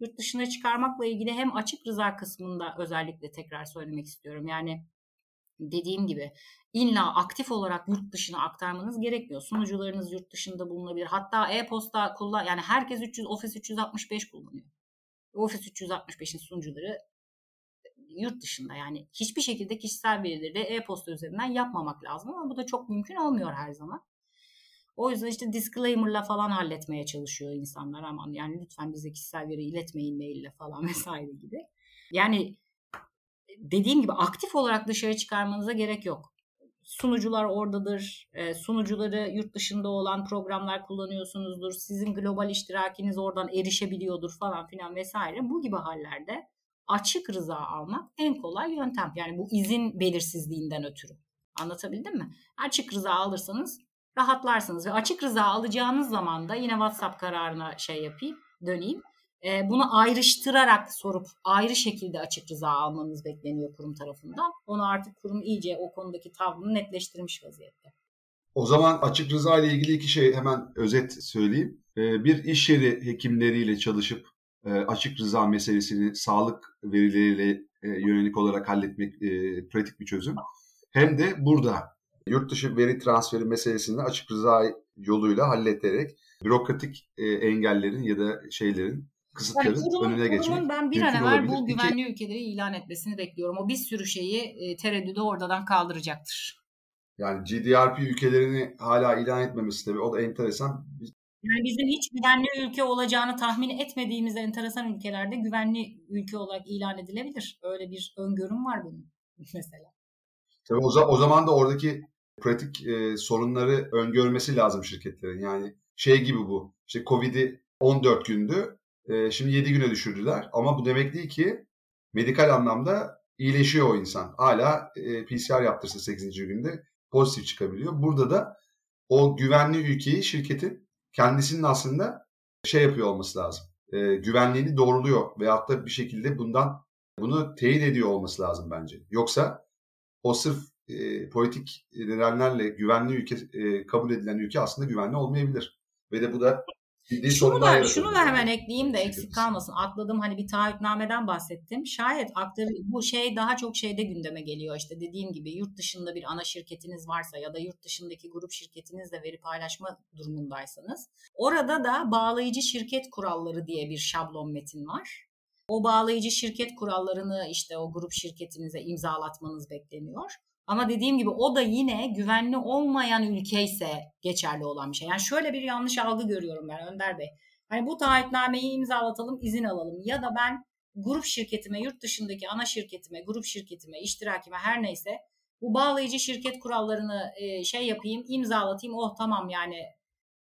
Yurt dışına çıkarmakla ilgili hem açık rıza kısmında özellikle tekrar söylemek istiyorum. Yani dediğim gibi illa aktif olarak yurt dışına aktarmanız gerekmiyor. Sunucularınız yurt dışında bulunabilir. Hatta e-posta kullan yani herkes 300 Office 365 kullanıyor. Office 365'in sunucuları yurt dışında yani hiçbir şekilde kişisel verileri e-posta üzerinden yapmamak lazım ama bu da çok mümkün olmuyor her zaman. O yüzden işte disclaimer'la falan halletmeye çalışıyor insanlar aman yani lütfen bize kişisel veri iletmeyin maille falan vesaire gibi. Yani dediğim gibi aktif olarak dışarı çıkarmanıza gerek yok. Sunucular oradadır. E, sunucuları yurt dışında olan programlar kullanıyorsunuzdur. Sizin global iştirakiniz oradan erişebiliyordur falan filan vesaire. Bu gibi hallerde açık rıza almak en kolay yöntem. Yani bu izin belirsizliğinden ötürü. Anlatabildim mi? Açık rıza alırsanız rahatlarsınız ve açık rıza alacağınız zaman da yine WhatsApp kararına şey yapayım, döneyim. E, bunu ayrıştırarak sorup ayrı şekilde açık rıza almanız bekleniyor kurum tarafından. Onu artık kurum iyice o konudaki tavrını netleştirmiş vaziyette. O zaman açık rıza ile ilgili iki şey hemen özet söyleyeyim. E, bir iş yeri hekimleriyle çalışıp e, açık rıza meselesini sağlık verileriyle e, yönelik olarak halletmek e, pratik bir çözüm. Hem de burada yurt dışı veri transferi meselesini açık rıza yoluyla halleterek bürokratik engellerin ya da şeylerin kısıtların yani kurumun, önüne geçmek Ben bir an evvel bu güvenli İki, ülkeleri ilan etmesini bekliyorum. O bir sürü şeyi e, tereddüdü oradan kaldıracaktır. Yani GDRP ülkelerini hala ilan etmemesi tabii o da enteresan. Yani bizim hiç güvenli ülke olacağını tahmin etmediğimiz enteresan ülkelerde güvenli ülke olarak ilan edilebilir. Öyle bir öngörüm var benim mesela. Tabii o, o zaman da oradaki pratik e, sorunları öngörmesi lazım şirketlerin. Yani şey gibi bu. İşte Covid'i 14 gündü. E, şimdi 7 güne düşürdüler. Ama bu demek değil ki medikal anlamda iyileşiyor o insan. Hala e, PCR yaptırsa 8. günde pozitif çıkabiliyor. Burada da o güvenli ülkeyi şirketin kendisinin aslında şey yapıyor olması lazım. E, güvenliğini doğruluyor veyahut da bir şekilde bundan bunu teyit ediyor olması lazım bence. Yoksa o sırf e, politik nedenlerle güvenli ülke e, kabul edilen ülke aslında güvenli olmayabilir. Ve de bu da ciddi şunu da, şunu da hemen ekleyeyim de eksik kalmasın. Atladım hani bir taahhütnameden bahsettim. Şayet aktar, bu şey daha çok şeyde gündeme geliyor. İşte dediğim gibi yurt dışında bir ana şirketiniz varsa ya da yurt dışındaki grup şirketinizle veri paylaşma durumundaysanız orada da bağlayıcı şirket kuralları diye bir şablon metin var. O bağlayıcı şirket kurallarını işte o grup şirketinize imzalatmanız bekleniyor. Ama dediğim gibi o da yine güvenli olmayan ülke ise geçerli olan bir şey. Yani şöyle bir yanlış algı görüyorum ben Önder Bey. Hani bu taahhütnameyi imzalatalım, izin alalım. Ya da ben grup şirketime, yurt dışındaki ana şirketime, grup şirketime, iştirakime her neyse bu bağlayıcı şirket kurallarını e, şey yapayım, imzalatayım. Oh tamam yani.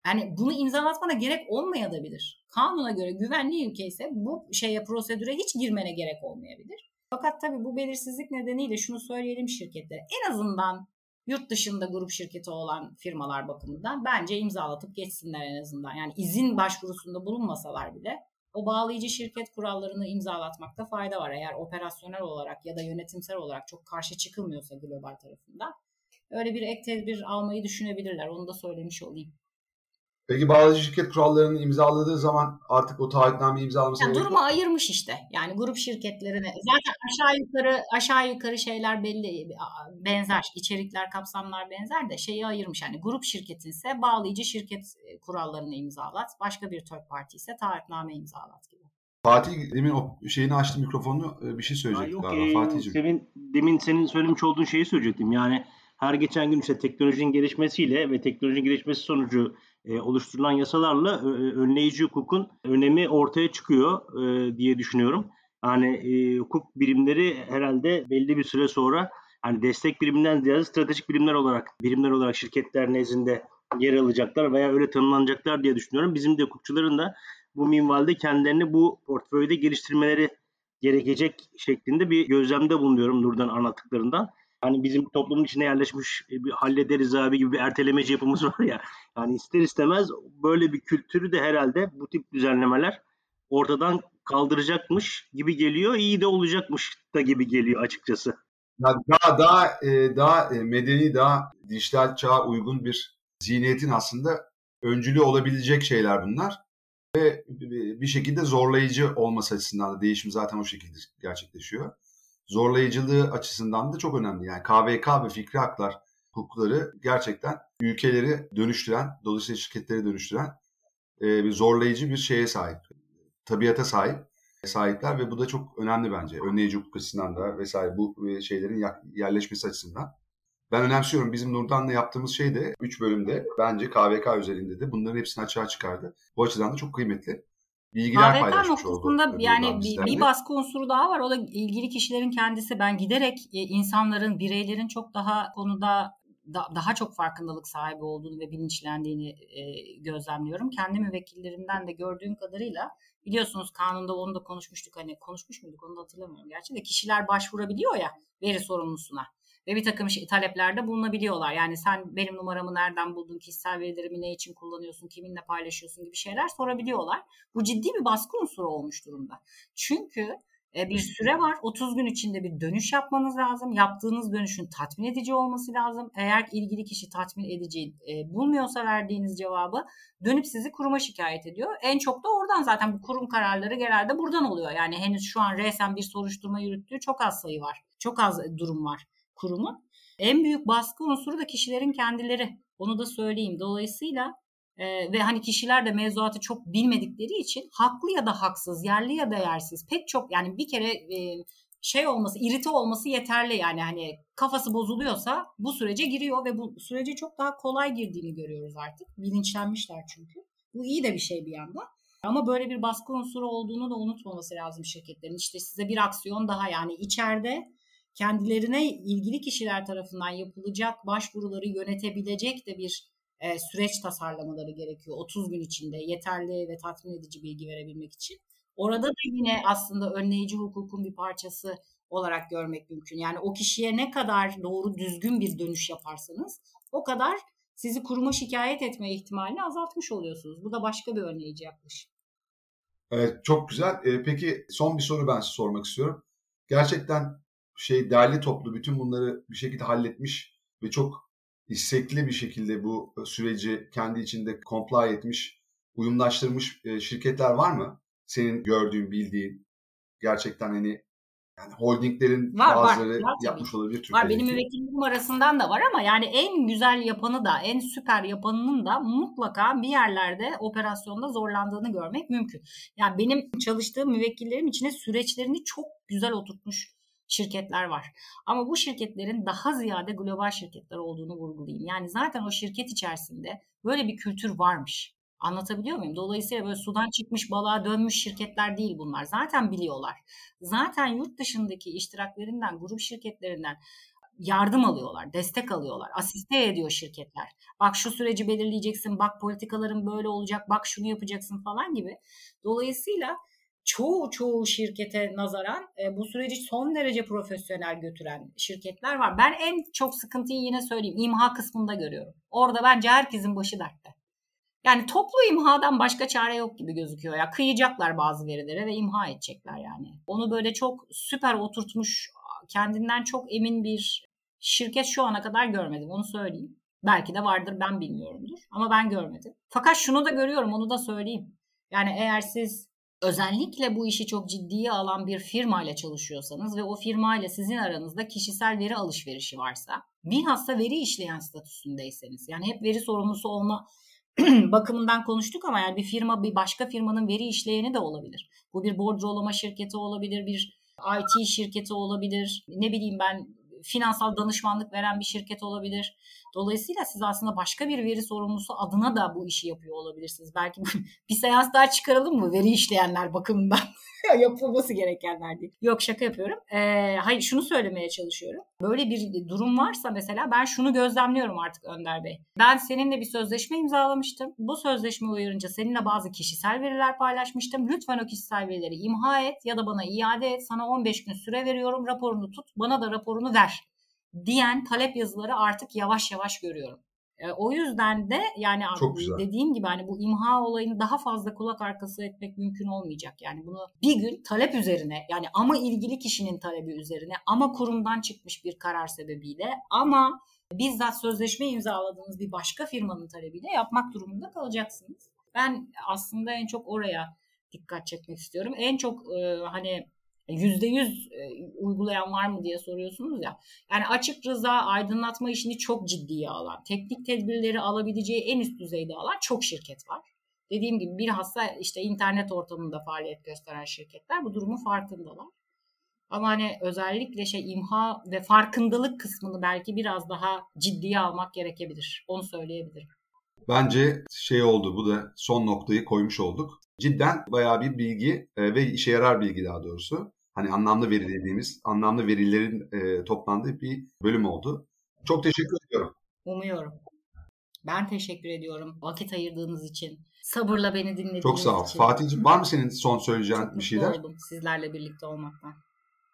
Yani bunu imzalatmana gerek olmayabilir. Kanuna göre güvenli ülke ise bu şeye prosedüre hiç girmene gerek olmayabilir. Fakat tabii bu belirsizlik nedeniyle şunu söyleyelim şirketlere. En azından yurt dışında grup şirketi olan firmalar bakımından bence imzalatıp geçsinler en azından. Yani izin başvurusunda bulunmasalar bile o bağlayıcı şirket kurallarını imzalatmakta fayda var. Eğer operasyonel olarak ya da yönetimsel olarak çok karşı çıkılmıyorsa global tarafından. Öyle bir ek tedbir almayı düşünebilirler. Onu da söylemiş olayım. Peki bağlayıcı şirket kurallarını imzaladığı zaman artık o taahhütnameyi imzalaması yani Durumu ayırmış işte. Yani grup şirketlerine zaten aşağı yukarı aşağı yukarı şeyler belli benzer. içerikler, kapsamlar benzer de şeyi ayırmış. Yani grup şirketin ise bağlayıcı şirket e, kurallarını imzalat. Başka bir third party ise taahhütname imzalat gibi. Fatih demin o şeyini açtı mikrofonu e, bir şey söyleyecek yok, galiba e, Fatih'ciğim. Demin, demin senin söylemiş olduğun şeyi söyleyecektim. Yani her geçen gün işte teknolojinin gelişmesiyle ve teknolojinin gelişmesi sonucu e, oluşturulan yasalarla e, önleyici hukukun önemi ortaya çıkıyor e, diye düşünüyorum. Yani e, hukuk birimleri herhalde belli bir süre sonra hani destek biriminden ziyade stratejik birimler olarak birimler olarak şirketler nezdinde yer alacaklar veya öyle tanımlanacaklar diye düşünüyorum. Bizim de hukukçuların da bu minvalde kendilerini bu portföyde geliştirmeleri gerekecek şeklinde bir gözlemde bulunuyorum Nurdan anlattıklarından. Hani bizim toplumun içine yerleşmiş e, bir hallederiz abi gibi bir ertelemeci yapımız var ya. Yani ister istemez böyle bir kültürü de herhalde bu tip düzenlemeler ortadan kaldıracakmış gibi geliyor. iyi de olacakmış da gibi geliyor açıkçası. Daha daha e, daha e, medeni, daha dijital çağa uygun bir zihniyetin aslında öncülü olabilecek şeyler bunlar. Ve bir şekilde zorlayıcı olması açısından da değişim zaten o şekilde gerçekleşiyor. Zorlayıcılığı açısından da çok önemli. Yani KVK ve fikri haklar hukukları gerçekten ülkeleri dönüştüren, dolayısıyla şirketleri dönüştüren bir zorlayıcı bir şeye sahip. Tabiata sahip sahipler ve bu da çok önemli bence. Önleyici hukuk açısından da vesaire bu şeylerin yerleşmesi açısından. Ben önemsiyorum. Bizim Nurdan'la yaptığımız şey de 3 bölümde bence KVK üzerinde de bunların hepsini açığa çıkardı. Bu açıdan da çok kıymetli. Bilgiler KVK paylaşmış noktasında oldu. yani bir, bir baskı unsuru daha var. O da ilgili kişilerin kendisi. Ben giderek e, insanların, bireylerin çok daha konuda da, daha çok farkındalık sahibi olduğunu ve bilinçlendiğini e, gözlemliyorum. Kendi müvekkillerimden de gördüğüm kadarıyla biliyorsunuz kanunda onu da konuşmuştuk. Hani konuşmuş muyduk onu da hatırlamıyorum. Gerçi de kişiler başvurabiliyor ya veri sorumlusuna ve bir takım şey, taleplerde bulunabiliyorlar. Yani sen benim numaramı nereden buldun, kişisel verilerimi ne için kullanıyorsun, kiminle paylaşıyorsun gibi şeyler sorabiliyorlar. Bu ciddi bir baskı unsuru olmuş durumda. Çünkü e, bir süre var. 30 gün içinde bir dönüş yapmanız lazım. Yaptığınız dönüşün tatmin edici olması lazım. Eğer ilgili kişi tatmin edici e, bulmuyorsa verdiğiniz cevabı dönüp sizi kuruma şikayet ediyor. En çok da oradan zaten bu kurum kararları genelde buradan oluyor. Yani henüz şu an resen bir soruşturma yürüttüğü çok az sayı var. Çok az durum var kurumun. En büyük baskı unsuru da kişilerin kendileri. Onu da söyleyeyim. Dolayısıyla e, ve hani kişiler de mevzuatı çok bilmedikleri için haklı ya da haksız, yerli ya da yersiz pek çok yani bir kere e, şey olması, irite olması yeterli yani hani kafası bozuluyorsa bu sürece giriyor ve bu sürece çok daha kolay girdiğini görüyoruz artık. Bilinçlenmişler çünkü. Bu iyi de bir şey bir yandan. Ama böyle bir baskı unsuru olduğunu da unutmaması lazım şirketlerin. İşte size bir aksiyon daha yani içeride kendilerine ilgili kişiler tarafından yapılacak başvuruları yönetebilecek de bir e, süreç tasarlamaları gerekiyor 30 gün içinde yeterli ve tatmin edici bilgi verebilmek için. Orada da yine aslında önleyici hukukun bir parçası olarak görmek mümkün. Yani o kişiye ne kadar doğru düzgün bir dönüş yaparsanız o kadar sizi kuruma şikayet etme ihtimalini azaltmış oluyorsunuz. Bu da başka bir önleyici yaklaşım. Evet, çok güzel. Ee, peki son bir soru ben size sormak istiyorum. Gerçekten şey derli toplu bütün bunları bir şekilde halletmiş ve çok istekli bir şekilde bu süreci kendi içinde comply etmiş, uyumlaştırmış e, şirketler var mı? Senin gördüğün, bildiğin gerçekten hani yani holdinglerin var, bazıları var, var, yapmış tabii. olabilir Türkiye'deki. Var benim müvekkillerim arasından da var ama yani en güzel yapanı da en süper yapanının da mutlaka bir yerlerde operasyonda zorlandığını görmek mümkün. Yani benim çalıştığım müvekkillerim içine süreçlerini çok güzel oturtmuş şirketler var. Ama bu şirketlerin daha ziyade global şirketler olduğunu vurgulayayım. Yani zaten o şirket içerisinde böyle bir kültür varmış. Anlatabiliyor muyum? Dolayısıyla böyle sudan çıkmış balığa dönmüş şirketler değil bunlar. Zaten biliyorlar. Zaten yurt dışındaki iştiraklerinden, grup şirketlerinden yardım alıyorlar, destek alıyorlar, asiste ediyor şirketler. Bak şu süreci belirleyeceksin, bak politikaların böyle olacak, bak şunu yapacaksın falan gibi. Dolayısıyla çoğu çoğu şirkete nazaran e, bu süreci son derece profesyonel götüren şirketler var. Ben en çok sıkıntıyı yine söyleyeyim imha kısmında görüyorum. Orada bence herkesin başı dertte. Yani toplu imhadan başka çare yok gibi gözüküyor. Ya kıyacaklar bazı verilere ve imha edecekler yani. Onu böyle çok süper oturtmuş, kendinden çok emin bir şirket şu ana kadar görmedim. Onu söyleyeyim. Belki de vardır ben bilmiyorumdur ama ben görmedim. Fakat şunu da görüyorum onu da söyleyeyim. Yani eğer siz özellikle bu işi çok ciddiye alan bir firma ile çalışıyorsanız ve o firma ile sizin aranızda kişisel veri alışverişi varsa, bilhassa veri işleyen statüsündeyseniz, yani hep veri sorumlusu olma bakımından konuştuk ama yani bir firma bir başka firmanın veri işleyeni de olabilir. Bu bir bordrolama şirketi olabilir, bir IT şirketi olabilir. Ne bileyim ben finansal danışmanlık veren bir şirket olabilir. Dolayısıyla siz aslında başka bir veri sorumlusu adına da bu işi yapıyor olabilirsiniz. Belki bir seans daha çıkaralım mı veri işleyenler bakımından? yapılması gerekenler değil. Yok şaka yapıyorum. Ee, hayır şunu söylemeye çalışıyorum. Böyle bir durum varsa mesela ben şunu gözlemliyorum artık Önder Bey. Ben seninle bir sözleşme imzalamıştım. Bu sözleşme uyarınca seninle bazı kişisel veriler paylaşmıştım. Lütfen o kişisel verileri imha et ya da bana iade et. Sana 15 gün süre veriyorum. Raporunu tut. Bana da raporunu ver diyen talep yazıları artık yavaş yavaş görüyorum. E, o yüzden de yani Çok güzel. dediğim gibi hani bu imha olayını daha fazla kulak arkası etmek mümkün olmayacak. Yani bunu bir gün talep üzerine yani ama ilgili kişinin talebi üzerine ama kurumdan çıkmış bir karar sebebiyle ama bizzat sözleşme imzaladığınız bir başka firmanın talebiyle yapmak durumunda kalacaksınız. Ben aslında en çok oraya dikkat çekmek istiyorum. En çok e, hani yüzde yüz e, uygulayan var mı diye soruyorsunuz ya. Yani açık rıza aydınlatma işini çok ciddiye alan, teknik tedbirleri alabileceği en üst düzeyde alan çok şirket var. Dediğim gibi bilhassa işte internet ortamında faaliyet gösteren şirketler bu durumun farkındalar. Ama hani özellikle şey imha ve farkındalık kısmını belki biraz daha ciddiye almak gerekebilir. Onu söyleyebilirim. Bence şey oldu bu da son noktayı koymuş olduk. Cidden bayağı bir bilgi e, ve işe yarar bilgi daha doğrusu. Hani anlamlı veri dediğimiz, anlamlı verilerin e, toplandığı bir bölüm oldu. Çok teşekkür ediyorum. Umuyorum. Ben teşekkür ediyorum vakit ayırdığınız için. Sabırla beni dinlediğiniz Çok sağ ol. için. Fatih'ciğim var mı senin son söyleyeceğin Çok bir mutlu şeyler? oldum sizlerle birlikte olmaktan.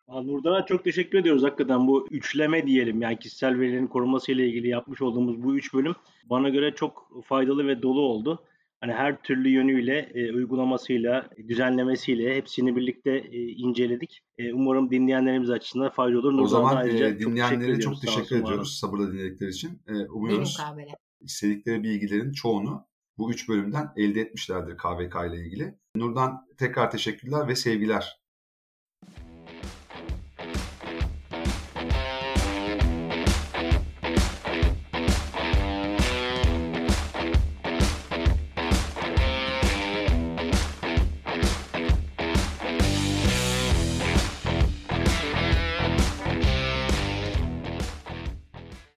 Nurdan'a çok teşekkür ediyoruz hakikaten bu üçleme diyelim yani kişisel verilerin korunması ile ilgili yapmış olduğumuz bu üç bölüm bana göre çok faydalı ve dolu oldu. Hani her türlü yönüyle e, uygulamasıyla, düzenlemesiyle hepsini birlikte e, inceledik. E, umarım dinleyenlerimiz açısından faydalı olur. O Nurdan'a zaman ayrıca e, dinleyenlere ediyoruz. çok teşekkür var ediyoruz olsun. sabırla dinledikleri için. E, umuyoruz istedikleri bilgilerin çoğunu bu üç bölümden elde etmişlerdir KVK ile ilgili. Nurdan tekrar teşekkürler ve sevgiler